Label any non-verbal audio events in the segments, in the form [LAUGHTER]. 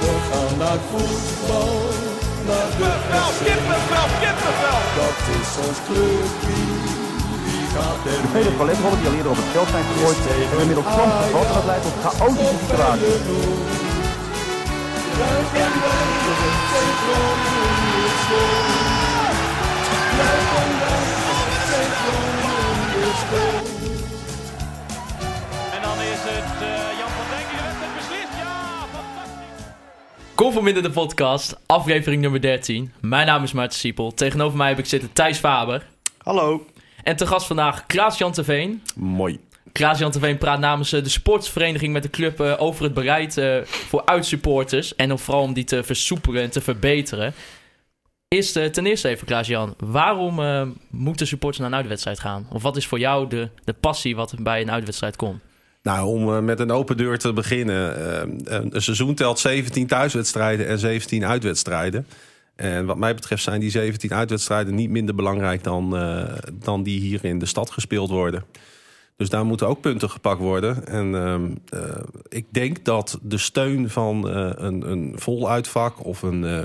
We gaan naar voetbal, naar de Kippenvel, kippenvel, kippenvel. Dat is ons clubje, De vele toiletrollen die al eerder op het veld zijn gegooid, hebben inmiddels soms gevat en dat leidt tot chaotische situaties. En Kom in de podcast, aflevering nummer 13. Mijn naam is Maarten Siepel. Tegenover mij heb ik zitten Thijs Faber. Hallo. En te gast vandaag Klaas-Jan Terveen. Mooi. Klaas-Jan Terveen praat namens eh, de sportsvereniging met de club eh, over het bereid eh, voor uitsupporters. En vooral om die te versoepelen en te verbeteren. Eerst, eh, ten eerste even, Klaas-Jan. Waarom eh, moeten supporters naar een uitwedstrijd gaan? Of wat is voor jou de, de passie wat bij een uitwedstrijd komt? Nou, om eh, met een open deur te beginnen. eh, een, een seizoen telt 17 thuiswedstrijden en 17 uitwedstrijden. En wat mij betreft zijn die 17 uitwedstrijden niet minder belangrijk dan, eh, dan die hier in de stad gespeeld worden. Dus daar moeten ook punten gepakt worden. En ehm, eh, ik denk dat de steun van eh, een, een of een, eh,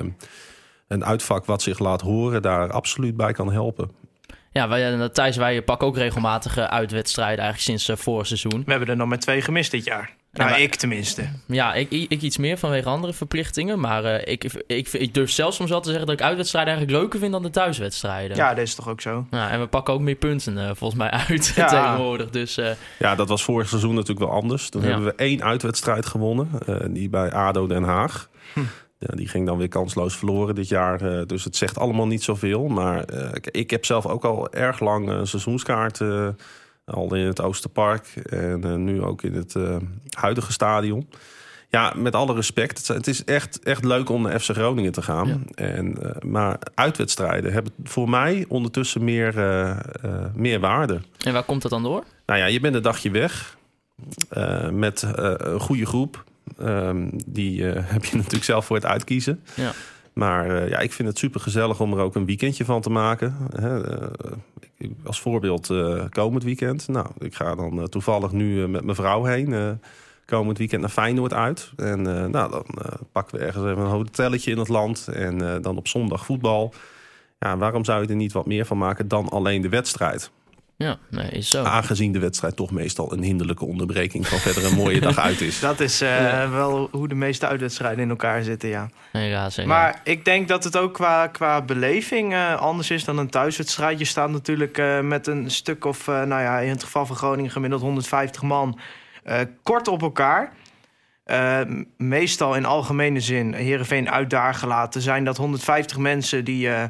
een uitvak wat zich laat horen, daar absoluut bij kan helpen. Ja, wij, eh, Thijs, wij pakken ook regelmatig eh, uitwedstrijden eigenlijk sinds eh, vorig seizoen. We hebben er nog maar twee gemist dit jaar. Nou, maar- ik tenminste. Ja, ik, ik ik iets meer vanwege andere verplichtingen. Maar eh, ik, ik, ik durf zelfs soms wel te zeggen dat ik uitwedstrijden eigenlijk leuker vind dan de thuiswedstrijden. Ja, dat is toch ook zo. Ja, en we pakken ook meer punten volgens mij uit Ja. [LAUGHS] tegenwoordig. Dus eh, Ja, dat was vorig seizoen natuurlijk wel anders. Toen Ja. hebben we één uitwedstrijd gewonnen. eh, die bij ADO Den Haag. Hm. Ja, die ging dan weer kansloos verloren dit jaar. eh, dus het zegt allemaal niet zoveel. Maar eh, ik- ik heb zelf ook al erg lang een seizoenskaart. eh, al in het Oosterpark. En nu ook in het huidige stadion. Ja, met alle respect. Het, is echt, echt leuk om naar FC Groningen te gaan. En, maar uitwedstrijden hebben voor mij ondertussen meer, meer waarde. en waar komt dat dan door? Nou ja, je bent een dagje weg met een goede groep. Ehm, die eh, [LAUGHS] heb je natuurlijk zelf voor het uitkiezen. Ja. Maar eh, ja, ik vind het super gezellig om er ook een weekendje van te maken. Hè, eh, als voorbeeld komend weekend. Nou, ik ga dan toevallig nu met mijn vrouw heen. komend weekend naar Feyenoord uit. En nou, dan pakken we ergens even een hotelletje in het land. En dan op zondag voetbal. Ja, waarom zou je er niet wat meer van maken dan alleen de wedstrijd? Ja, nee, is zo. Aangezien de wedstrijd toch meestal een hinderlijke onderbreking van verder een mooie dag uit is. [LAUGHS] Dat is eh, wel hoe de meeste uitwedstrijden in elkaar zitten, ja. Nee, ja, zeker. Maar ik denk dat het ook qua, qua beleving eh, anders is dan een thuiswedstrijd. Je staat natuurlijk eh, met een stuk of, eh, nou ja, in het geval van Groningen gemiddeld 150 man, eh, kort op elkaar. Meestal in algemene zin, Heerenveen uit daar gelaten, zijn dat 150 mensen die, eh,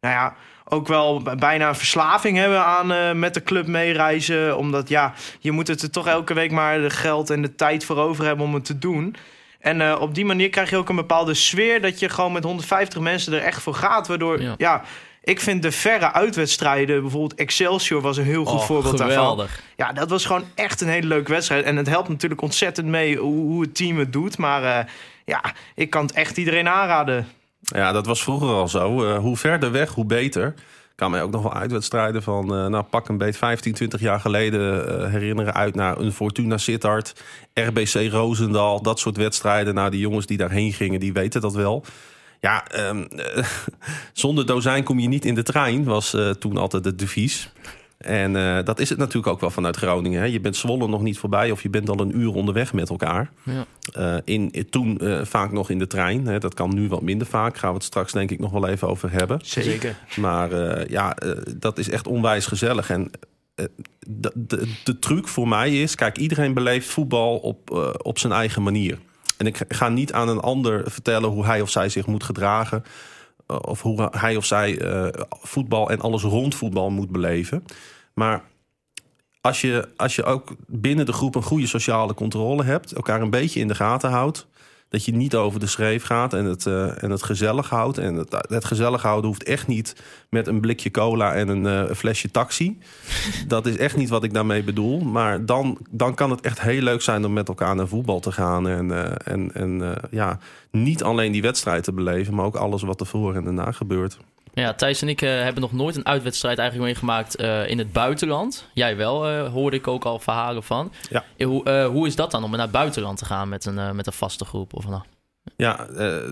nou ja, ook wel bijna een verslaving hebben aan eh, met de club meereizen. Omdat ja, je moet het er toch elke week maar de geld en de tijd voor over hebben om het te doen. En eh, op die manier krijg je ook een bepaalde sfeer dat je gewoon met 150 mensen er echt voor gaat. Waardoor, Ja. ja, ik vind de verre uitwedstrijden, bijvoorbeeld Excelsior was een heel goed Oh, voorbeeld daarvan. Ja, dat was gewoon echt een hele leuke wedstrijd. En het helpt natuurlijk ontzettend mee hoe, hoe het team het doet. Maar eh, ja, ik kan het echt iedereen aanraden. Ja, dat was vroeger al zo. Eh, hoe verder weg, hoe beter. Kan mij ook nog wel uitwedstrijden van, eh, nou pak een beet 15, 20 jaar geleden eh, herinneren uit naar een Fortuna Sittard, RBC Roosendaal, dat soort wedstrijden. Nou, die jongens die daarheen gingen, die weten dat wel. Ja, ehm, eh, [LAUGHS] zonder dozijn kom je niet in de trein, was toen altijd het devies. En eh, dat is het natuurlijk ook wel vanuit Groningen. Hè. Je bent Zwolle nog niet voorbij of je bent al een uur onderweg met elkaar. Ja. Eh, in, in- toen eh, vaak nog in de trein. Hè. Dat kan nu wat minder vaak. Gaan we het straks denk ik nog wel even over hebben. Zeker. Maar eh, ja, eh, dat is echt onwijs gezellig. En eh, de, de, de truc voor mij is... Kijk, iedereen beleeft voetbal op, eh, op zijn eigen manier. En ik ga niet aan een ander vertellen hoe hij of zij zich moet gedragen. Eh, Of hoe hij of zij eh, voetbal en alles rond voetbal moet beleven. Maar als je, als je ook binnen de groep een goede sociale controle hebt, elkaar een beetje in de gaten houdt, dat je niet over de schreef gaat en het, eh, en het gezellig houdt. En het, het gezellig houden hoeft echt niet met een blikje cola en een eh, flesje taxi. [LAUGHS] Dat is echt niet wat ik daarmee bedoel. Maar dan, dan kan het echt heel leuk zijn om met elkaar naar voetbal te gaan. En, eh, en, en ja, niet alleen die wedstrijd te beleven, maar ook alles wat ervoor en daarna gebeurt. Ja, Thijs en ik eh, hebben nog nooit een uitwedstrijd eigenlijk meegemaakt eh, in het buitenland. Jij wel, eh, hoorde ik ook al verhalen van. Ja. Hoe, hoe is dat dan om naar het buitenland te gaan met een, met een vaste groep? Of nou? Ja,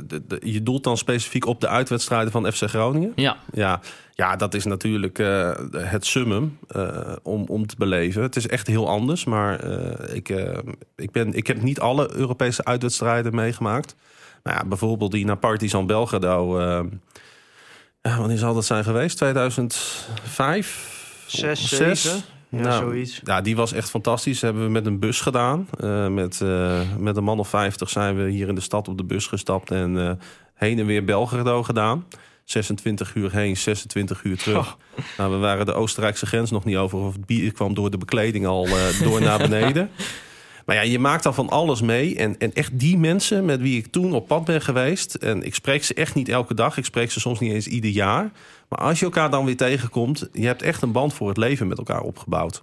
de- de- je doelt dan specifiek op de uitwedstrijden van FC Groningen? Ja, Ja, ja dat is natuurlijk het summum om, om te beleven. Het is echt heel anders, maar ik, ik, ben, ik heb niet alle Europese uitwedstrijden meegemaakt. Maar ja, bijvoorbeeld die naar Partizan Belgrado. Eh ja, wanneer zal dat zijn geweest? 2005? Zes, Zes? zeven? Ja, Nou, zoiets. Ja, die was echt fantastisch. Hebben we met een bus gedaan. Eh, met, eh, met een man of 50 zijn we hier in de stad op de bus gestapt en eh, heen en weer Belgrado gedaan. 26 uur heen, 26 uur terug. Nou, we waren de Oostenrijkse grens nog niet over. Of het bier kwam door de bekleding al eh, door naar beneden. [LAUGHS] Maar ja, je maakt dan van alles mee. En, en echt die mensen met wie ik toen op pad ben geweest. En ik spreek ze echt niet elke dag. Ik spreek ze soms niet eens ieder jaar. Maar als je elkaar dan weer tegenkomt. Je hebt echt een band voor het leven met elkaar opgebouwd.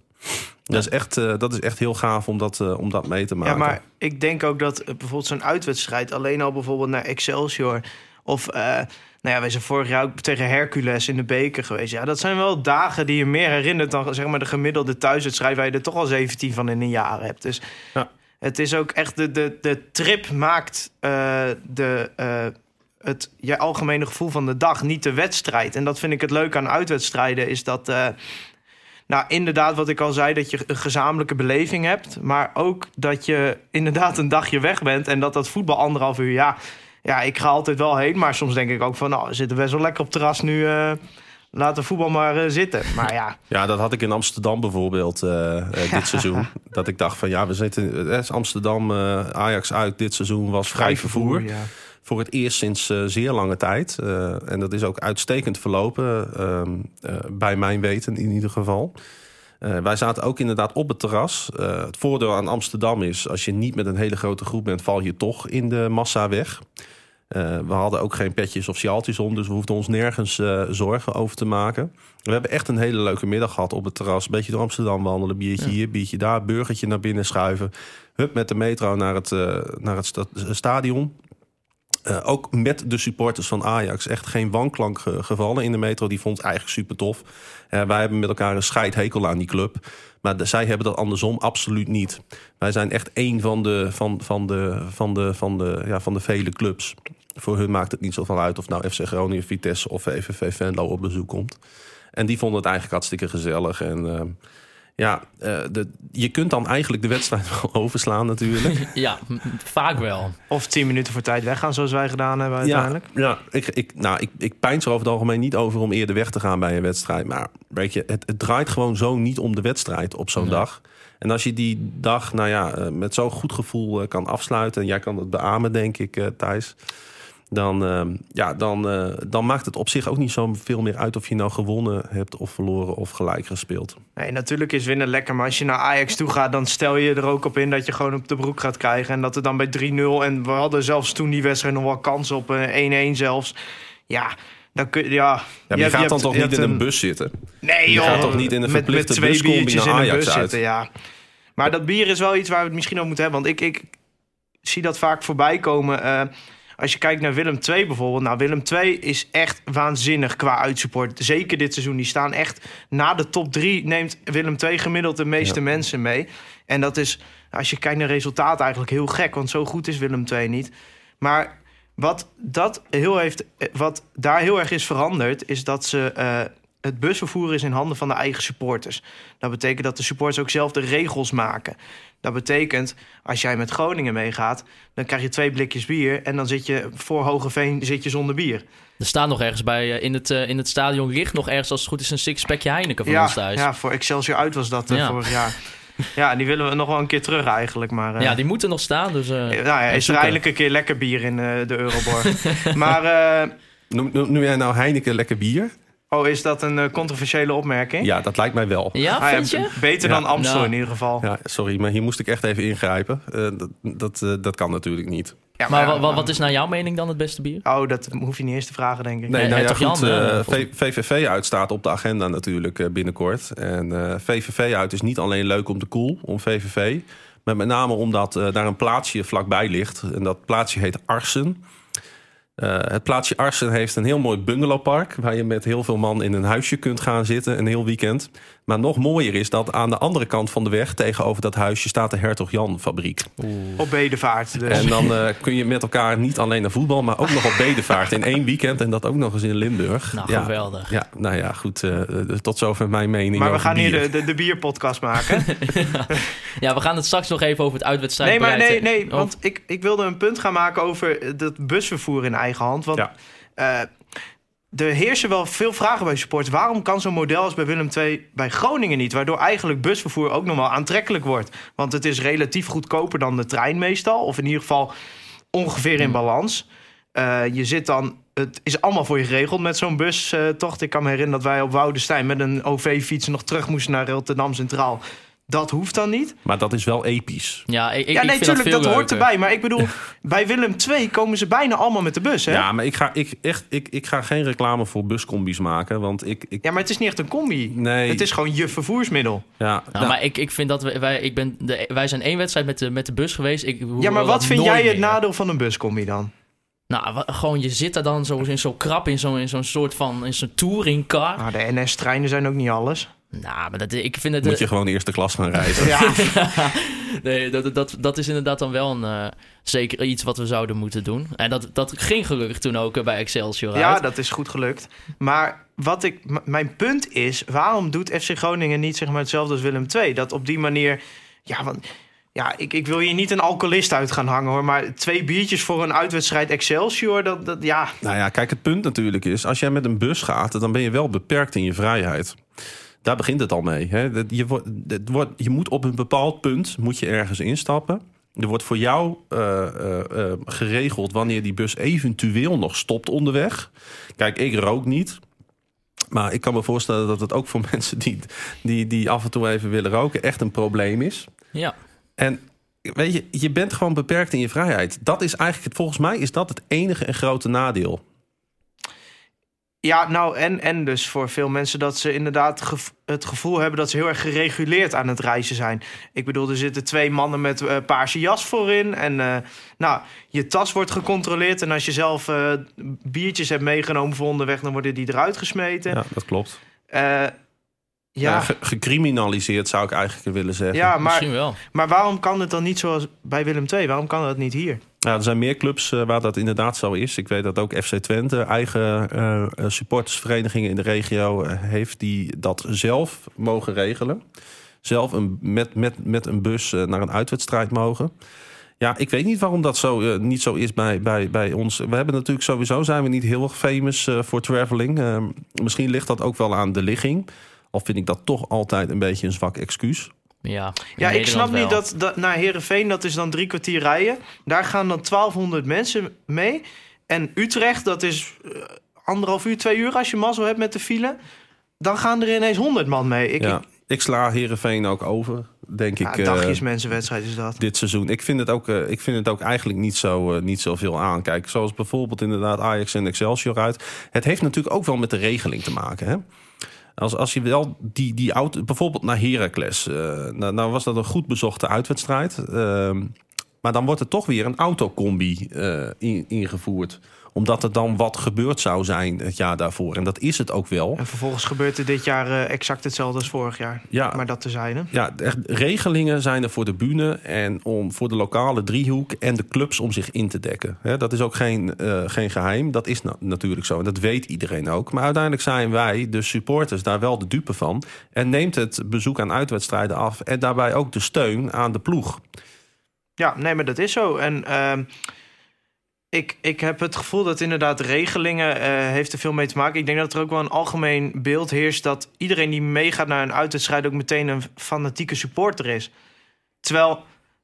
Dat, is echt, eh, dat is echt heel gaaf om dat, eh, om dat mee te maken. Ja, maar ik denk ook dat eh, bijvoorbeeld zo'n uitwedstrijd... alleen al bijvoorbeeld naar Excelsior... of nou ja, wij zijn vorig jaar ook tegen Hercules in de beker geweest. Ja, dat zijn wel dagen die je meer herinnert... dan zeg maar de gemiddelde thuiswedstrijd... waar je er toch al 17 van in een jaar hebt. Dus Ja. het is ook echt... de, de, de trip maakt eh, de... eh, het je algemene gevoel van de dag, niet de wedstrijd. En dat vind ik het leuk aan uitwedstrijden, is dat... eh, nou, inderdaad, wat ik al zei, dat je een gezamenlijke beleving hebt. Maar ook dat je inderdaad een dagje weg bent. En dat dat voetbal anderhalf uur, ja, ja, ik ga altijd wel heen. Maar soms denk ik ook van, nou, we zitten best wel lekker op het terras nu. eh laten voetbal maar eh, zitten. Maar ja, [LAUGHS] Ja, dat had ik in Amsterdam bijvoorbeeld eh, dit [LAUGHS] seizoen. Dat ik dacht van ja, we zitten. eh, Amsterdam, Ajax uit dit seizoen was vrij vervoer. Ja. Voor het eerst sinds zeer lange tijd. En dat is ook uitstekend verlopen, ehm, eh, bij mijn weten in ieder geval. Eh, wij zaten ook inderdaad op het terras. Eh, het voordeel aan Amsterdam is, als je niet met een hele grote groep bent, val je toch in de massa weg. Eh, we hadden ook geen petjes of sjaaltjes om, dus we hoefden ons nergens zorgen over te maken. We hebben echt een hele leuke middag gehad op het terras. Een beetje door Amsterdam wandelen, biertje hier, biertje daar, burgertje naar binnen schuiven. Hup, met de metro naar het, naar het sta- stadion. Eh, ook met de supporters van Ajax. Echt geen wanklank ge- gevallen in de metro. Die vond het eigenlijk super tof. Eh, wij hebben met elkaar een scheidhekel aan die club. Maar zij hebben dat andersom absoluut niet. Wij zijn echt één van de, van, van de, van de, van de, ja, van de vele clubs. Voor hun maakt het niet zoveel uit of nou FC Groningen, Vitesse of VVV Venlo op bezoek komt. En die vonden het eigenlijk hartstikke gezellig. En eh, ja, eh, de, je kunt dan eigenlijk de wedstrijd [LAUGHS] wel overslaan natuurlijk. [LAUGHS] ja vaak wel. Of tien minuten voor tijd weggaan, zoals wij gedaan hebben uiteindelijk. Ja, ja ik, ik, nou, ik, ik pijns er over het algemeen niet over om eerder weg te gaan bij een wedstrijd. Maar weet je, het, het draait gewoon zo niet om de wedstrijd op zo'n Nee. dag. En als je die dag nou ja, eh, met zo'n goed gevoel eh, kan afsluiten... en jij kan het beamen, denk ik, eh, Thijs... Dan, eh, ja, dan, eh, dan maakt het op zich ook niet zo veel meer uit... of je nou gewonnen hebt of verloren of gelijk gespeeld. Nee, natuurlijk is winnen lekker. Maar als je naar Ajax toe gaat, dan stel je er ook op in dat je gewoon op de broek gaat krijgen. En dat er dan bij 3-0. En we hadden zelfs toen die wedstrijd nog wel kans op eh, 1-1 zelfs. Ja, dan kun je. Ja, Ja, maar je je, gaat dan toch niet in een bus zitten? Nee, Je joh. gaat toch niet in een met, met verplichte twee buscombi naar in een Ajax bus uit? zitten, ja. Maar dat bier is wel iets waar we het misschien over moeten hebben. Want ik, ik zie dat vaak voorbij komen. eh, als je kijkt naar Willem II bijvoorbeeld. Nou, Willem II is echt waanzinnig qua uitsupport. Zeker dit seizoen. Die staan echt na de top drie neemt Willem II gemiddeld de meeste Ja. mensen mee. En dat is, als je kijkt naar resultaten, eigenlijk heel gek. Want zo goed is Willem II niet. Maar wat, dat heel heeft, wat daar heel erg is veranderd, is dat ze. eh, het busvervoer is in handen van de eigen supporters. Dat betekent dat de supporters ook zelf de regels maken. Dat betekent, als jij met Groningen meegaat, dan krijg je twee blikjes bier. En dan zit je voor Hogeveen zit je zonder bier. Er staat nog ergens bij eh, in, het, eh, in het stadion ligt nog ergens als het goed is een sixpackje Heineken van ja, ons thuis. Ja. ja, voor Excelsior uit was dat eh, Ja. vorig jaar. [LAUGHS] Ja, die willen we nog wel een keer terug eigenlijk. Maar, eh, die moeten nog staan. Dus, eh, nou ja, is er eindelijk een keer lekker bier in de Euroborg. [LAUGHS] maar, eh, Noem, noem, noem jij nou Heineken lekker bier? Oh, is dat een eh, controversiële opmerking? Ja, dat lijkt mij wel. Ja, Ah, ja, vind je? Beter Ja. dan Amstel Nou. in ieder geval. Ja, sorry, maar hier moest ik echt even ingrijpen. Eh, dat, dat, eh, dat kan natuurlijk niet. Ja, Maar wat is naar jouw mening dan het beste bier? Oh, dat hoef je niet eens te vragen, denk ik. Nee, Eh, nou ja, Hertog goed. Jan, VVV uit staat op de agenda natuurlijk eh, binnenkort. En eh, VVV uit is niet alleen leuk om de koel, om VVV. Maar met name omdat daar een plaatsje vlakbij ligt. En dat plaatsje heet Arsen. Eh, het plaatsje Arsen heeft een heel mooi bungalowpark... waar je met heel veel man in een huisje kunt gaan zitten een heel weekend. Maar nog mooier is dat aan de andere kant van de weg... tegenover dat huisje staat de Hertog Jan fabriek. Op Bedevaart. Dus. En dan eh, kun je met elkaar niet alleen naar voetbal... maar ook nog op bedevaart in één weekend. En dat ook nog eens in Limburg. Nou, ja, geweldig. Ja, nou ja, goed. eh, tot zover mijn mening maar we gaan hier de, de, de bierpodcast maken. [LAUGHS] Ja, we gaan het straks nog even over het uitwedstrijd Nee, maar nee, nee. Oh, Want ik, ik wilde een punt gaan maken over dat busvervoer in eigen hand. Want Ja. eh, er heersen wel veel vragen bij supporters. Waarom kan zo'n model als bij Willem II bij Groningen niet? Waardoor eigenlijk busvervoer ook nog wel aantrekkelijk wordt. Want het is relatief goedkoper dan de trein meestal. Of in ieder geval ongeveer in balans. Eh, je zit dan... Het is allemaal voor je geregeld met zo'n bustocht. ik kan me herinneren dat wij op Woudenstein met een OV-fiets nog terug moesten naar Rotterdam Centraal. Dat hoeft dan niet. Maar dat is wel episch. Ja, ik, ik, Ja, nee, vind dat, hoort erbij. Maar ik bedoel, [LAUGHS] bij Willem II komen ze bijna allemaal met de bus, hè? Ja, Ja, maar ik ga, ik, echt, ik, ik ga geen reclame voor buscombi's maken. Want ik... ik maar het is niet echt een combi. nee, Het is gewoon je vervoersmiddel. ja, Nou, nou, maar ik, ik vind dat we, wij, ik ben de, wij zijn één wedstrijd met de, met de bus geweest. Ik, Ja, maar wat vind jij het na? nadeel van een buscombi dan? Nou, gewoon je zit er dan zo, in zo krap in zo'n in zo'n soort van in zo'n touringcar. Nou, de NS-treinen zijn ook niet alles. Nou, maar dat, ik vind het. moet je gewoon eerste klas gaan reizen. Ja, [LAUGHS] nee, dat, dat, dat is inderdaad dan wel een, eh, zeker iets wat we zouden moeten doen. En dat, dat ging gelukkig toen ook eh, bij Excelsior ja, uit. dat is goed gelukt. Maar wat ik, mijn punt is, waarom doet FC Groningen niet zeg maar, hetzelfde als Willem II? Dat op die manier... Ja, want, ja ik, ik wil hier niet een alcoholist uit gaan hangen, hoor. Maar twee biertjes voor een uitwedstrijd Excelsior, dat, dat ja... Nou ja, kijk, het punt natuurlijk is... als jij met een bus gaat, dan ben je wel beperkt in je vrijheid. Daar begint het al mee. Hè? Dat Je, wordt, je moet op een bepaald punt moet je ergens instappen. Er wordt voor jou eh, eh, eh, geregeld wanneer die bus eventueel nog stopt onderweg. Kijk, ik rook niet. Maar ik kan me voorstellen dat het ook voor [LAUGHS] mensen die, die, die af en toe even willen roken... echt een probleem is. Ja. En weet je, je bent gewoon beperkt in je vrijheid. Dat is eigenlijk, volgens mij is dat het enige en grote nadeel. Ja, nou, en, en dus voor veel mensen dat ze inderdaad het gevoel hebben dat ze heel erg gereguleerd aan het reizen zijn. Ik bedoel, er zitten twee mannen met eh, paarse jas voorin. En eh, nou, je tas wordt gecontroleerd. En als je zelf eh, biertjes hebt meegenomen voor onderweg, dan worden die eruit gesmeten. Ja, dat klopt. Eh, Ja. ja, ge- gecriminaliseerd zou ik eigenlijk willen zeggen. ja maar, Misschien wel. maar waarom kan het dan niet zoals bij Willem II? Waarom kan dat niet hier? Ja, er zijn meer clubs eh, waar dat inderdaad zo is. Ik weet dat ook FC Twente eigen eh, supportersverenigingen in de regio heeft die dat zelf mogen regelen. Zelf een, met, met, met een bus naar een uitwedstrijd mogen. Ja, ik weet niet waarom dat zo, niet zo is bij, bij, bij ons. We hebben natuurlijk sowieso zijn we niet heel erg famous voor traveling. Eh, misschien ligt dat ook wel aan de ligging. Al vind ik dat toch altijd een beetje een zwak excuus. Ja, Ja, ik snap niet dat, dat naar Herenveen, dat is dan drie kwartier rijden. Daar gaan dan 1200 mensen mee. En Utrecht, dat is eh, anderhalf uur, twee uur als je mazzel hebt met de file. Dan gaan er ineens 100 man mee. Ik, ja, ik, ik sla Herenveen ook over, denk ja, ik. eh, dagjes mensenwedstrijd is dat. dit seizoen. Ik vind het ook, eh, ik vind het ook eigenlijk niet zo, eh, niet zoveel aan. Kijk, zoals bijvoorbeeld inderdaad Ajax en Excelsior uit. Het heeft natuurlijk ook wel met de regeling te maken. Hè? Als, als je wel die, die auto, bijvoorbeeld naar Heracles, eh nou, was dat een goed bezochte uitwedstrijd. Ehm, maar dan wordt er toch weer een autocombi in- ingevoerd. Omdat er dan wat gebeurd zou zijn het jaar daarvoor. En dat is het ook wel. En vervolgens gebeurt er dit jaar eh, exact hetzelfde als vorig jaar. Ja, Maar dat te zijn. ja, echt, regelingen zijn er voor de bühne en om, voor de lokale driehoek en de clubs om zich in te dekken. Hè, dat is ook geen, eh, geen geheim. Dat is na- natuurlijk zo en dat weet iedereen ook. Maar uiteindelijk zijn wij, de supporters, daar wel de dupe van. En neemt het bezoek aan uitwedstrijden af en daarbij ook de steun aan de ploeg. Ja, nee, maar dat is zo. En ehm, ik, ik heb het gevoel dat inderdaad regelingen eh, heeft er veel mee te maken. Ik denk dat er ook wel een algemeen beeld heerst dat iedereen die meegaat naar een uitwedstrijd ook meteen een fanatieke supporter is. Terwijl,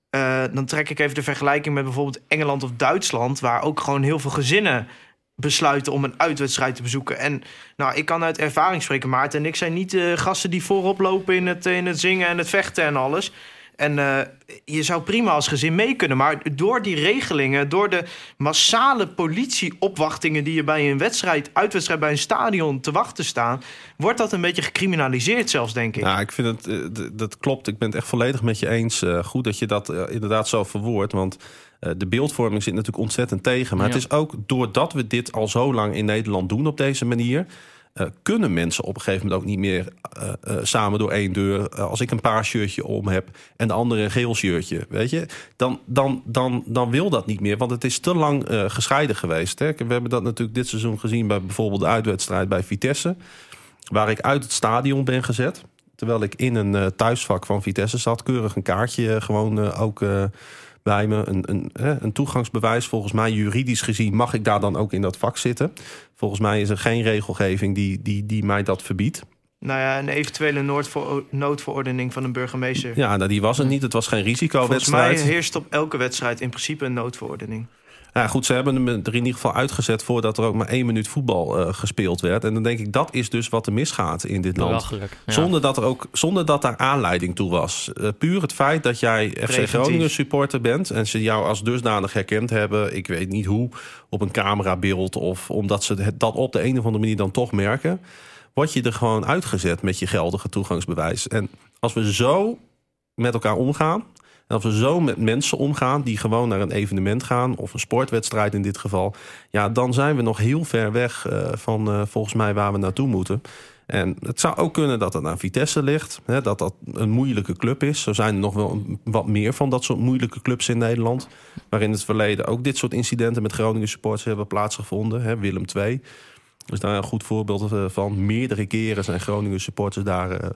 eh, dan trek ik even de vergelijking met bijvoorbeeld Engeland of Duitsland, waar ook gewoon heel veel gezinnen besluiten om een uitwedstrijd te bezoeken. En nou, ik kan uit ervaring spreken, Maarten en ik zijn niet de gasten die voorop lopen in het, in het zingen en het vechten en alles. En eh, je zou prima als gezin mee kunnen. Maar door die regelingen, door de massale politieopwachtingen die je bij een wedstrijd, uitwedstrijd bij een stadion te wachten staan, wordt dat een beetje gecriminaliseerd zelfs, denk ik. Nou, ik vind het, eh, dat klopt. Ik ben het echt volledig met je eens. Eh, goed dat je dat inderdaad zo verwoordt. Want eh, de beeldvorming zit natuurlijk ontzettend tegen. Maar Ja. het is ook doordat we dit al zo lang in Nederland doen op deze manier. Eh, kunnen mensen op een gegeven moment ook niet meer eh, eh, samen door één deur. Als ik een paars shirtje om heb en de andere een geel shirtje, weet je, dan, dan, dan, dan wil dat niet meer. Want het is te lang gescheiden geweest. Hè. We hebben dat natuurlijk dit seizoen gezien bij bijvoorbeeld de uitwedstrijd bij Vitesse waar ik uit het stadion ben gezet. Terwijl ik in een thuisvak van Vitesse zat. Keurig een kaartje gewoon ook bij me. Een, een, een toegangsbewijs. Volgens mij juridisch gezien mag ik daar dan ook in dat vak zitten. Volgens mij is er geen regelgeving die, die, die mij dat verbiedt. Nou ja, een eventuele noodvero- noodverordening van een burgemeester. Ja, nou, die was er niet. Het was geen Volgens mij heerst op elke wedstrijd in principe een noodverordening. Ja, goed, ze hebben hem er in ieder geval uitgezet... voordat er ook maar één minuut voetbal eh, gespeeld werd. En dan denk ik, dat is dus wat er misgaat in dit land. Belachelijk. Ja. Zonder dat er ook zonder dat daar aanleiding toe was. Eh, puur het feit dat jij FC. Groningen supporter bent en ze jou als dusdanig herkend hebben, ik weet niet hoe, op een camerabeeld of omdat ze het, dat op de een of andere manier dan toch merken, word je er gewoon uitgezet met je geldige toegangsbewijs. En als we zo met elkaar omgaan. Als we zo met mensen omgaan die gewoon naar een evenement gaan, of een sportwedstrijd in dit geval, ja, dan zijn we nog heel ver weg eh, van eh, volgens mij waar we naartoe moeten. En het zou ook kunnen dat het aan Vitesse ligt. Hè, dat dat een moeilijke club is. Zo zijn er nog wel wat meer van dat soort moeilijke clubs in Nederland. Waar in het verleden ook dit soort incidenten met Groningen supporters hebben plaatsgevonden. Hè, Willem II is daar een goed voorbeeld eh, van. Meerdere keren zijn Groningen supporters daar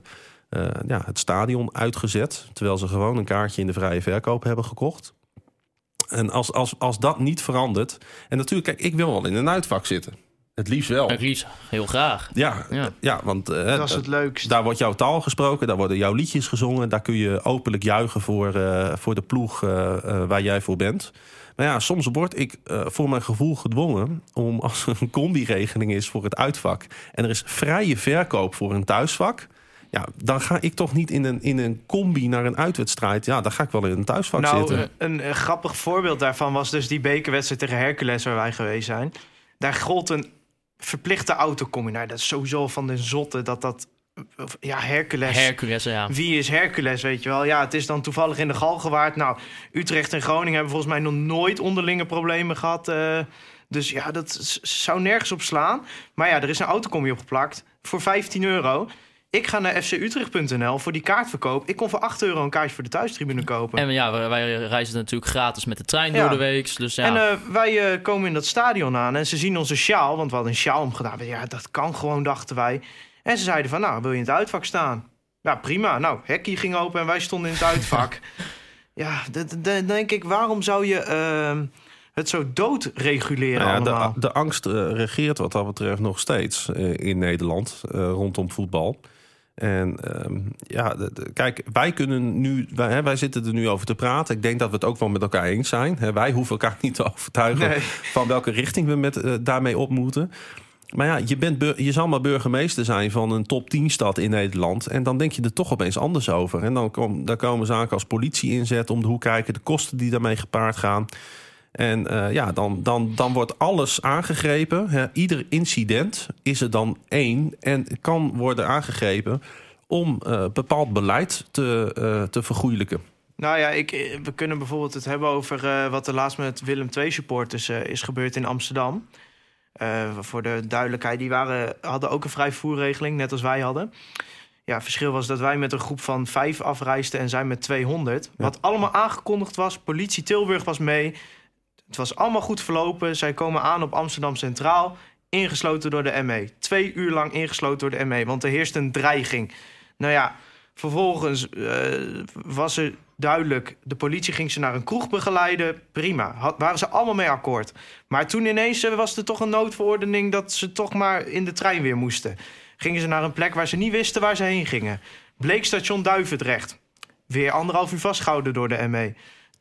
eh, ja, het stadion uitgezet. Terwijl ze gewoon een kaartje in de vrije verkoop hebben gekocht. En als, als, als dat niet verandert. En natuurlijk, kijk, ik wil wel in een uitvak zitten. Het liefst wel. Het liefst heel graag. Ja, Ja. ja. want eh, Dat is het leukst. daar wordt jouw taal gesproken, daar worden jouw liedjes gezongen. Daar kun je openlijk juichen voor, eh, voor de ploeg eh, eh, waar jij voor bent. Maar ja, soms word ik eh, voor mijn gevoel gedwongen om als er een combi-regeling is voor het uitvak en er is vrije verkoop voor een thuisvak. Ja, dan ga ik toch niet in een, in een combi naar een uitwedstrijd. Ja, dan ga ik wel in een thuisvak Nou, zitten. een, een, een grappig voorbeeld daarvan was dus die bekerwedstrijd tegen Hercules waar wij geweest zijn. Daar gold een verplichte autocombi. Nou, dat is sowieso van de zotte dat dat... of, Ja, Hercules. Hercules, ja. Wie is Hercules, weet je wel? Ja, het is dan toevallig in de Galgenwaard. Nou, Utrecht en Groningen hebben volgens mij nog nooit onderlinge problemen gehad. eh, dus ja, dat zou nergens op slaan. Maar ja, er is een autocombi opgeplakt voor 15 euro. Ik ga naar fcutrecht.nl voor die kaartverkoop. Ik kon voor 8 euro een kaartje voor de thuistribune kopen. En ja, wij- wij reizen natuurlijk gratis met de trein Ja. door de week. Dus ja, En eh, wij eh, komen in dat stadion aan en ze zien onze sjaal, want we hadden een sjaal omgedaan. Ja, dat kan gewoon, dachten wij. En ze zeiden van, nou, wil je in het uitvak staan? Ja, prima. Nou, hekkie ging open en wij stonden in het uitvak. [LAUGHS] ja, dan denk ik, waarom zou je ehm, het zo doodreguleren Nou ja, allemaal? de, de angst eh, regeert wat dat betreft nog steeds eh, in Nederland eh, rondom voetbal. En ehm, ja, de- de- kijk, wij kunnen nu, wij, hè, wij zitten er nu over te praten. Ik denk dat we het ook wel met elkaar eens zijn. Hè, wij hoeven elkaar niet te overtuigen Nee. van welke richting we met, eh, daarmee op moeten. Maar ja, je, bent je zal maar burgemeester zijn van een top 10 stad in Nederland. En dan denk je er toch opeens anders over. En dan, kom, dan komen zaken als politie inzet om de hoek kijken. De kosten die daarmee gepaard gaan. En eh, ja, dan, dan, dan wordt alles aangegrepen. Hè. Ieder incident is er dan één. En kan worden aangegrepen om eh, bepaald beleid te, eh, te vergoeilijken. Nou ja, ik, we kunnen bijvoorbeeld het hebben over wat er laatst met Willem II supporters is gebeurd in Amsterdam. Voor de duidelijkheid, die waren, hadden ook een vrijvoerregeling, net als wij hadden. Ja, het verschil was dat wij met een groep van vijf afreisden en zij met 200. Wat allemaal aangekondigd was. Politie Tilburg was mee. Het was allemaal goed verlopen. Zij komen aan op Amsterdam Centraal. Ingesloten door de ME. Twee uur lang ingesloten door de ME. Want er heerst een dreiging. Nou ja, vervolgens eh, was er duidelijk... de politie ging ze naar een kroeg begeleiden. Prima, had, waren ze allemaal mee akkoord. Maar toen ineens eh, was er toch een noodverordening... dat ze toch maar in de trein weer moesten. Gingen ze naar een plek waar ze niet wisten waar ze heen gingen. Bleek station Duivendrecht. Weer anderhalf uur vastgehouden door de ME.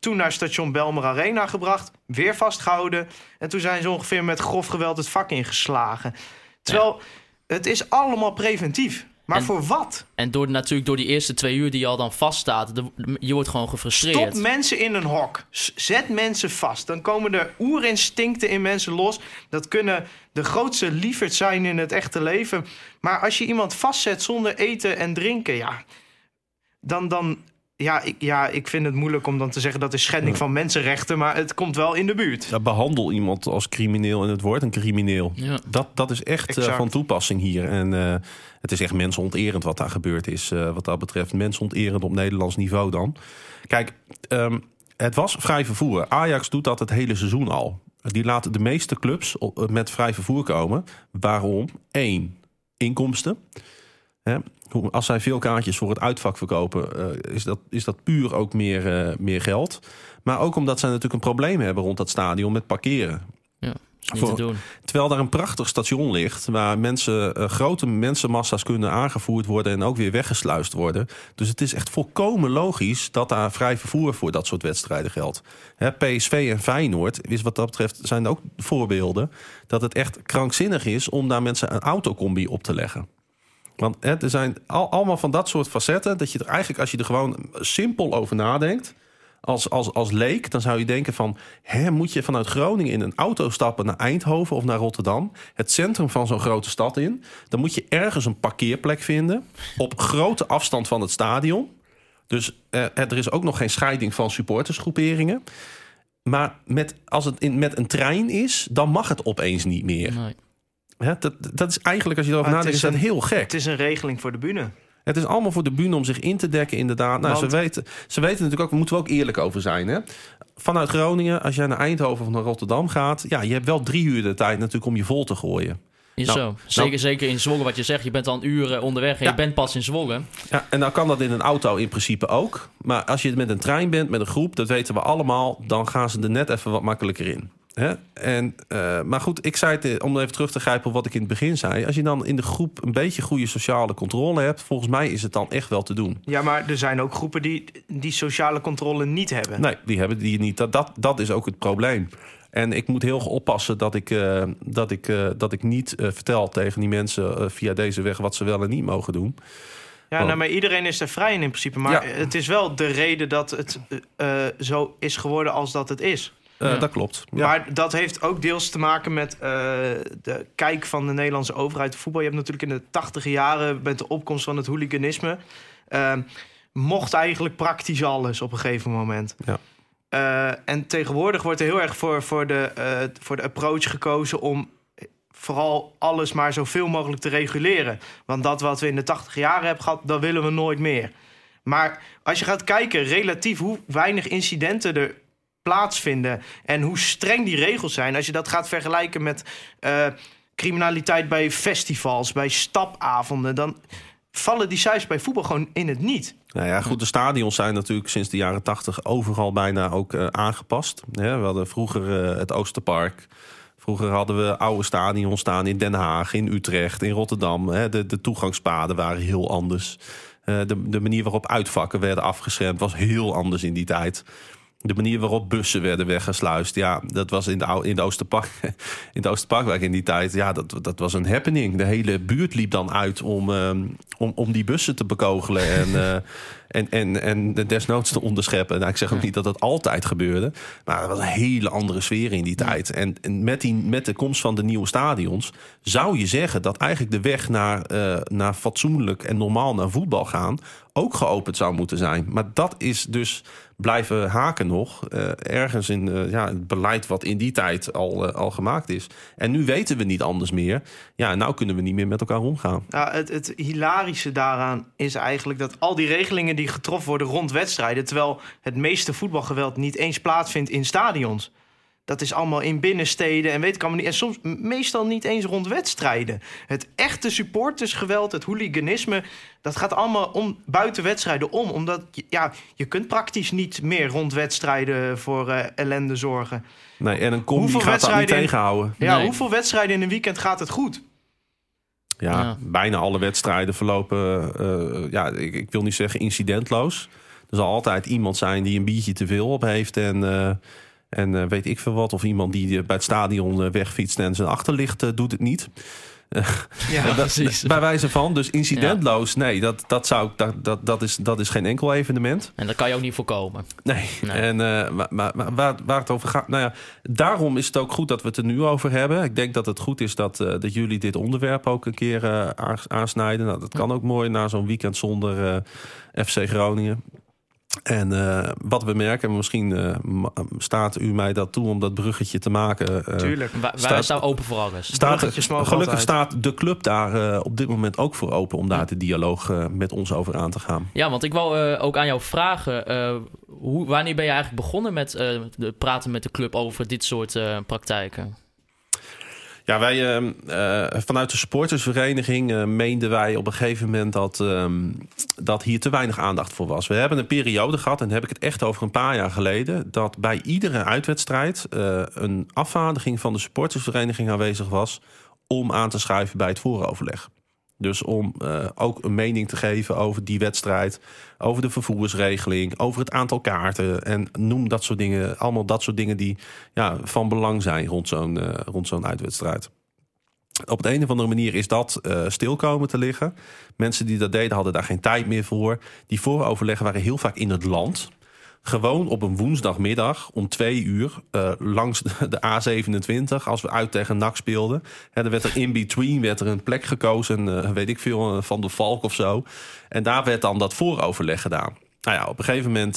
Toen naar station Belmer Arena gebracht, weer vastgehouden. En toen zijn ze ongeveer met grof geweld het vak ingeslagen. Terwijl het is allemaal preventief. Maar En- voor wat? En door, natuurlijk door die eerste twee uur die je al dan vaststaat, de- je wordt gewoon gefrustreerd. Stop mensen in een hok. Zet mensen vast. Dan komen er oerinstincten in mensen los. Dat kunnen de grootste lieferd zijn in het echte leven. Maar als je iemand vastzet zonder eten en drinken, ja, dan. dan ja, ik, ja, ik vind het moeilijk om dan te zeggen dat is schending van mensenrechten, maar het komt wel in de buurt. Ja, behandel iemand als crimineel en het wordt een crimineel. Ja. Dat, dat is echt eh, van toepassing hier. En eh, het is echt mensonterend wat daar gebeurd is. eh, wat dat betreft mensonterend op Nederlands niveau dan. Kijk, ehm, het was vrij vervoer. Ajax doet dat het hele seizoen al. Die laten de meeste clubs op- met vrij vervoer komen. Waarom? Eén, inkomsten. Hè? Als zij veel kaartjes voor het uitvak verkopen, eh, is, dat, is dat puur ook meer, eh, meer geld. Maar ook omdat zij natuurlijk een probleem hebben rond dat stadion met parkeren. Ja, Voor- te doen. Terwijl daar een prachtig station ligt waar mensen, eh, grote mensenmassa's kunnen aangevoerd worden en ook weer weggesluist worden. Dus het is echt volkomen logisch dat daar vrij vervoer voor dat soort wedstrijden geldt. Hè, PSV en Feyenoord is wat dat betreft zijn ook voorbeelden dat het echt krankzinnig is om daar mensen een autocombi op te leggen. Want er zijn al, allemaal van dat soort facetten dat je er eigenlijk als je er gewoon simpel over nadenkt als, als, als leek, dan zou je denken van... Hè, moet je vanuit Groningen in een auto stappen naar Eindhoven of naar Rotterdam... het centrum van zo'n grote stad in... dan moet je ergens een parkeerplek vinden... op grote afstand van het stadion. Dus eh, er is ook nog geen scheiding van supportersgroeperingen. Maar met, als het in, met een trein is, dan mag het opeens niet meer. Hè, dat, dat is eigenlijk, als je erover het nadenkt, is is dat een- heel gek. Het is een regeling voor de bühne. Het is allemaal voor de bühne om zich in te dekken, inderdaad. Nou, Want- ze, weten, ze weten natuurlijk ook, daar moeten we ook eerlijk over zijn. Hè? Vanuit Groningen, als jij naar Eindhoven of naar Rotterdam gaat... ja, je hebt wel drie uur de tijd natuurlijk om je vol te gooien. Nou, zo. Zeker, zeker in Zwolle, wat je zegt. Je bent al een uur eh, onderweg en Ja. je bent pas in Zwolle. Ja, en dan kan dat in een auto in principe ook. Maar als je met een trein bent, met een groep, dat weten we allemaal... dan gaan ze er net even wat makkelijker in. Hè? En, eh, maar goed, ik zei het, eh, om even terug te grijpen op wat ik in het begin zei. Als je dan in de groep een beetje goede sociale controle hebt... volgens mij is het dan echt wel te doen. Ja, maar er zijn ook groepen die die sociale controle niet hebben. Nee, die hebben die niet. Dat, dat, dat is ook het probleem. En ik moet heel oppassen dat ik, eh, dat ik, dat ik niet vertel tegen die mensen via deze weg wat ze wel en niet mogen doen. Ja, nou, maar iedereen is er vrij in in principe. Maar Ja. het is wel de reden dat het zo is geworden als dat het is. Eh, Ja. Dat klopt. Ja. Maar dat heeft ook deels te maken met eh, de kijk van de Nederlandse overheid op voetbal. Je hebt natuurlijk in de tachtige jaren met de opkomst van het hooliganisme... eh, mocht eigenlijk praktisch alles op een gegeven moment. Ja. Eh, en tegenwoordig wordt er heel erg voor, voor, de, voor de approach gekozen om vooral alles maar zoveel mogelijk te reguleren. Want dat wat we in de tachtig jaren hebben gehad, dat willen we nooit meer. Maar als je gaat kijken relatief hoe weinig incidenten er plaatsvinden en hoe streng die regels zijn, als je dat gaat vergelijken met eh, criminaliteit bij festivals, bij stapavonden, dan vallen die cijfers bij voetbal gewoon in het niet. Nou ja, goed, de stadions zijn natuurlijk sinds de jaren tachtig overal bijna ook eh, aangepast. We hadden vroeger eh, het Oosterpark. Vroeger hadden we oude stadions staan in Den Haag, in Utrecht, in Rotterdam. Hè. De, de toegangspaden waren heel anders. De, de manier waarop uitvakken werden afgeschermd was heel anders in die tijd. De manier waarop bussen werden weggesluist. Ja, dat was in de, in de, [LAUGHS] in de Oosterparkwijk in die tijd. Ja, dat, dat was een happening. De hele buurt liep dan uit om, ehm, om, om die bussen te bekogelen. En, [LAUGHS] en, en, en de desnoods te onderscheppen. Nou, ik zeg ook niet dat dat altijd gebeurde. Maar het was een hele andere sfeer in die tijd. En, en met, die, met de komst van de nieuwe stadions... zou je zeggen dat eigenlijk de weg naar, eh, naar fatsoenlijk en normaal naar voetbal gaan... ook geopend zou moeten zijn. Maar dat is dus blijven haken nog. eh, ergens in eh, ja, het beleid wat in die tijd al, al gemaakt is. En nu weten we niet anders meer. Ja, nou kunnen we niet meer met elkaar omgaan. Ja, het, het hilarische daaraan is eigenlijk dat al die regelingen die getroffen worden rond wedstrijden, terwijl het meeste voetbalgeweld niet eens plaatsvindt in stadions. Dat is allemaal in binnensteden en weet ik allemaal niet. En soms meestal niet eens rond wedstrijden. Het echte supportersgeweld, het hooliganisme, dat gaat allemaal om, buiten wedstrijden om. Omdat je- ja, je kunt praktisch niet meer rond wedstrijden voor eh, ellende zorgen. Nee, en een combi Hoeveel gaat dat niet in- tegenhouden. Ja, Nee. hoeveel wedstrijden in een weekend gaat het goed? Ja, Ja. bijna alle wedstrijden verlopen, eh, ja, ik, ik wil niet zeggen incidentloos. Er zal altijd iemand zijn die een biertje te veel op heeft en, eh, en eh, weet ik veel wat. Of iemand die bij het stadion wegfietst en zijn achterlicht doet het niet. Ja, [LAUGHS] Dat- precies. Bij wijze van, dus incidentloos, nee, dat, dat, zou, ik- dat, dat, dat, is, dat is geen enkel evenement. En dat kan je ook niet voorkomen. Nee. Nee. En eh, maar, maar, maar waar, waar het over gaat, nou ja, daarom is het ook goed dat we het er nu over hebben. Ik denk dat het goed is dat, eh, dat jullie dit onderwerp ook een keer eh, aans- aansnijden. Nou, dat kan ook mooi na zo'n weekend zonder eh, FC Groningen. En eh, wat we merken, misschien eh, staat u mij dat toe om dat bruggetje te maken. eh, tuurlijk. Wij, Staat- staan open voor alles. Staat gelukkig altijd. staat de club daar op dit moment ook voor open om daar de dialoog met ons over aan te gaan. Ja, want ik wou ook aan jou vragen. hoe, wanneer ben je eigenlijk begonnen met de, praten met de club over dit soort praktijken? Ja, wij ehm, eh, vanuit de supportersvereniging eh, meenden wij op een gegeven moment dat, ehm, dat hier te weinig aandacht voor was. We hebben een periode gehad, en heb ik het echt over een paar jaar geleden, dat bij iedere uitwedstrijd eh, een afvaardiging van de supportersvereniging aanwezig was om aan te schuiven bij het vooroverleg. Dus om eh, ook een mening te geven over die wedstrijd, over de vervoersregeling, over het aantal kaarten en noem dat soort dingen. Allemaal dat soort dingen die ja, van belang zijn rond zo'n eh, rond zo'n uitwedstrijd. Op de een of andere manier is dat eh stil komen te liggen. Mensen die dat deden hadden daar geen tijd meer voor. Die vooroverleggen waren heel vaak in het land. Gewoon op een woensdagmiddag om twee uur eh, langs de, de A27, als we uit tegen NAC speelden. Hè, er werd er in between werd er een plek gekozen, eh, weet ik veel, eh, van de Valk of zo. En daar werd dan dat vooroverleg gedaan. Nou ja, op een gegeven moment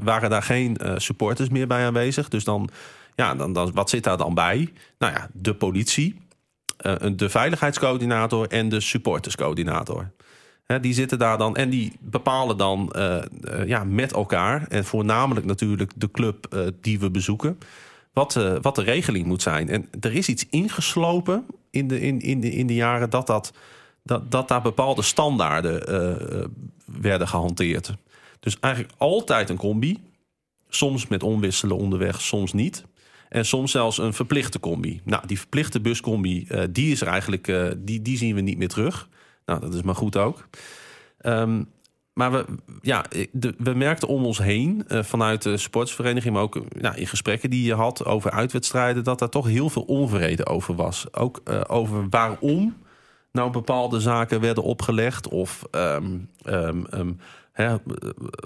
waren daar geen supporters meer bij aanwezig. Dus dan, ja, dan, dan, wat zit daar dan bij? Nou ja, de politie, de veiligheidscoördinator en de supporterscoördinator. Hè, die zitten daar dan en die bepalen dan eh, eh, ja, met elkaar, en voornamelijk natuurlijk de club eh, die we bezoeken, wat, wat de regeling moet zijn. En er is iets ingeslopen in de, in, in de, in de jaren dat, dat, dat, dat daar bepaalde standaarden werden gehanteerd. Dus eigenlijk altijd een combi. Soms met onwisselen onderweg, soms niet. En soms zelfs een verplichte combi. Nou, die verplichte buscombi, die is er eigenlijk, die, die zien we niet meer terug. Nou, dat is maar goed ook. Ehm, maar we, ja, de, we merkten om ons heen, eh, vanuit de sportsvereniging, maar ook ja, in gesprekken die je had over uitwedstrijden, dat daar toch heel veel onvrede over was. Ook eh, over waarom nou bepaalde zaken werden opgelegd. Of ehm, ehm, hè,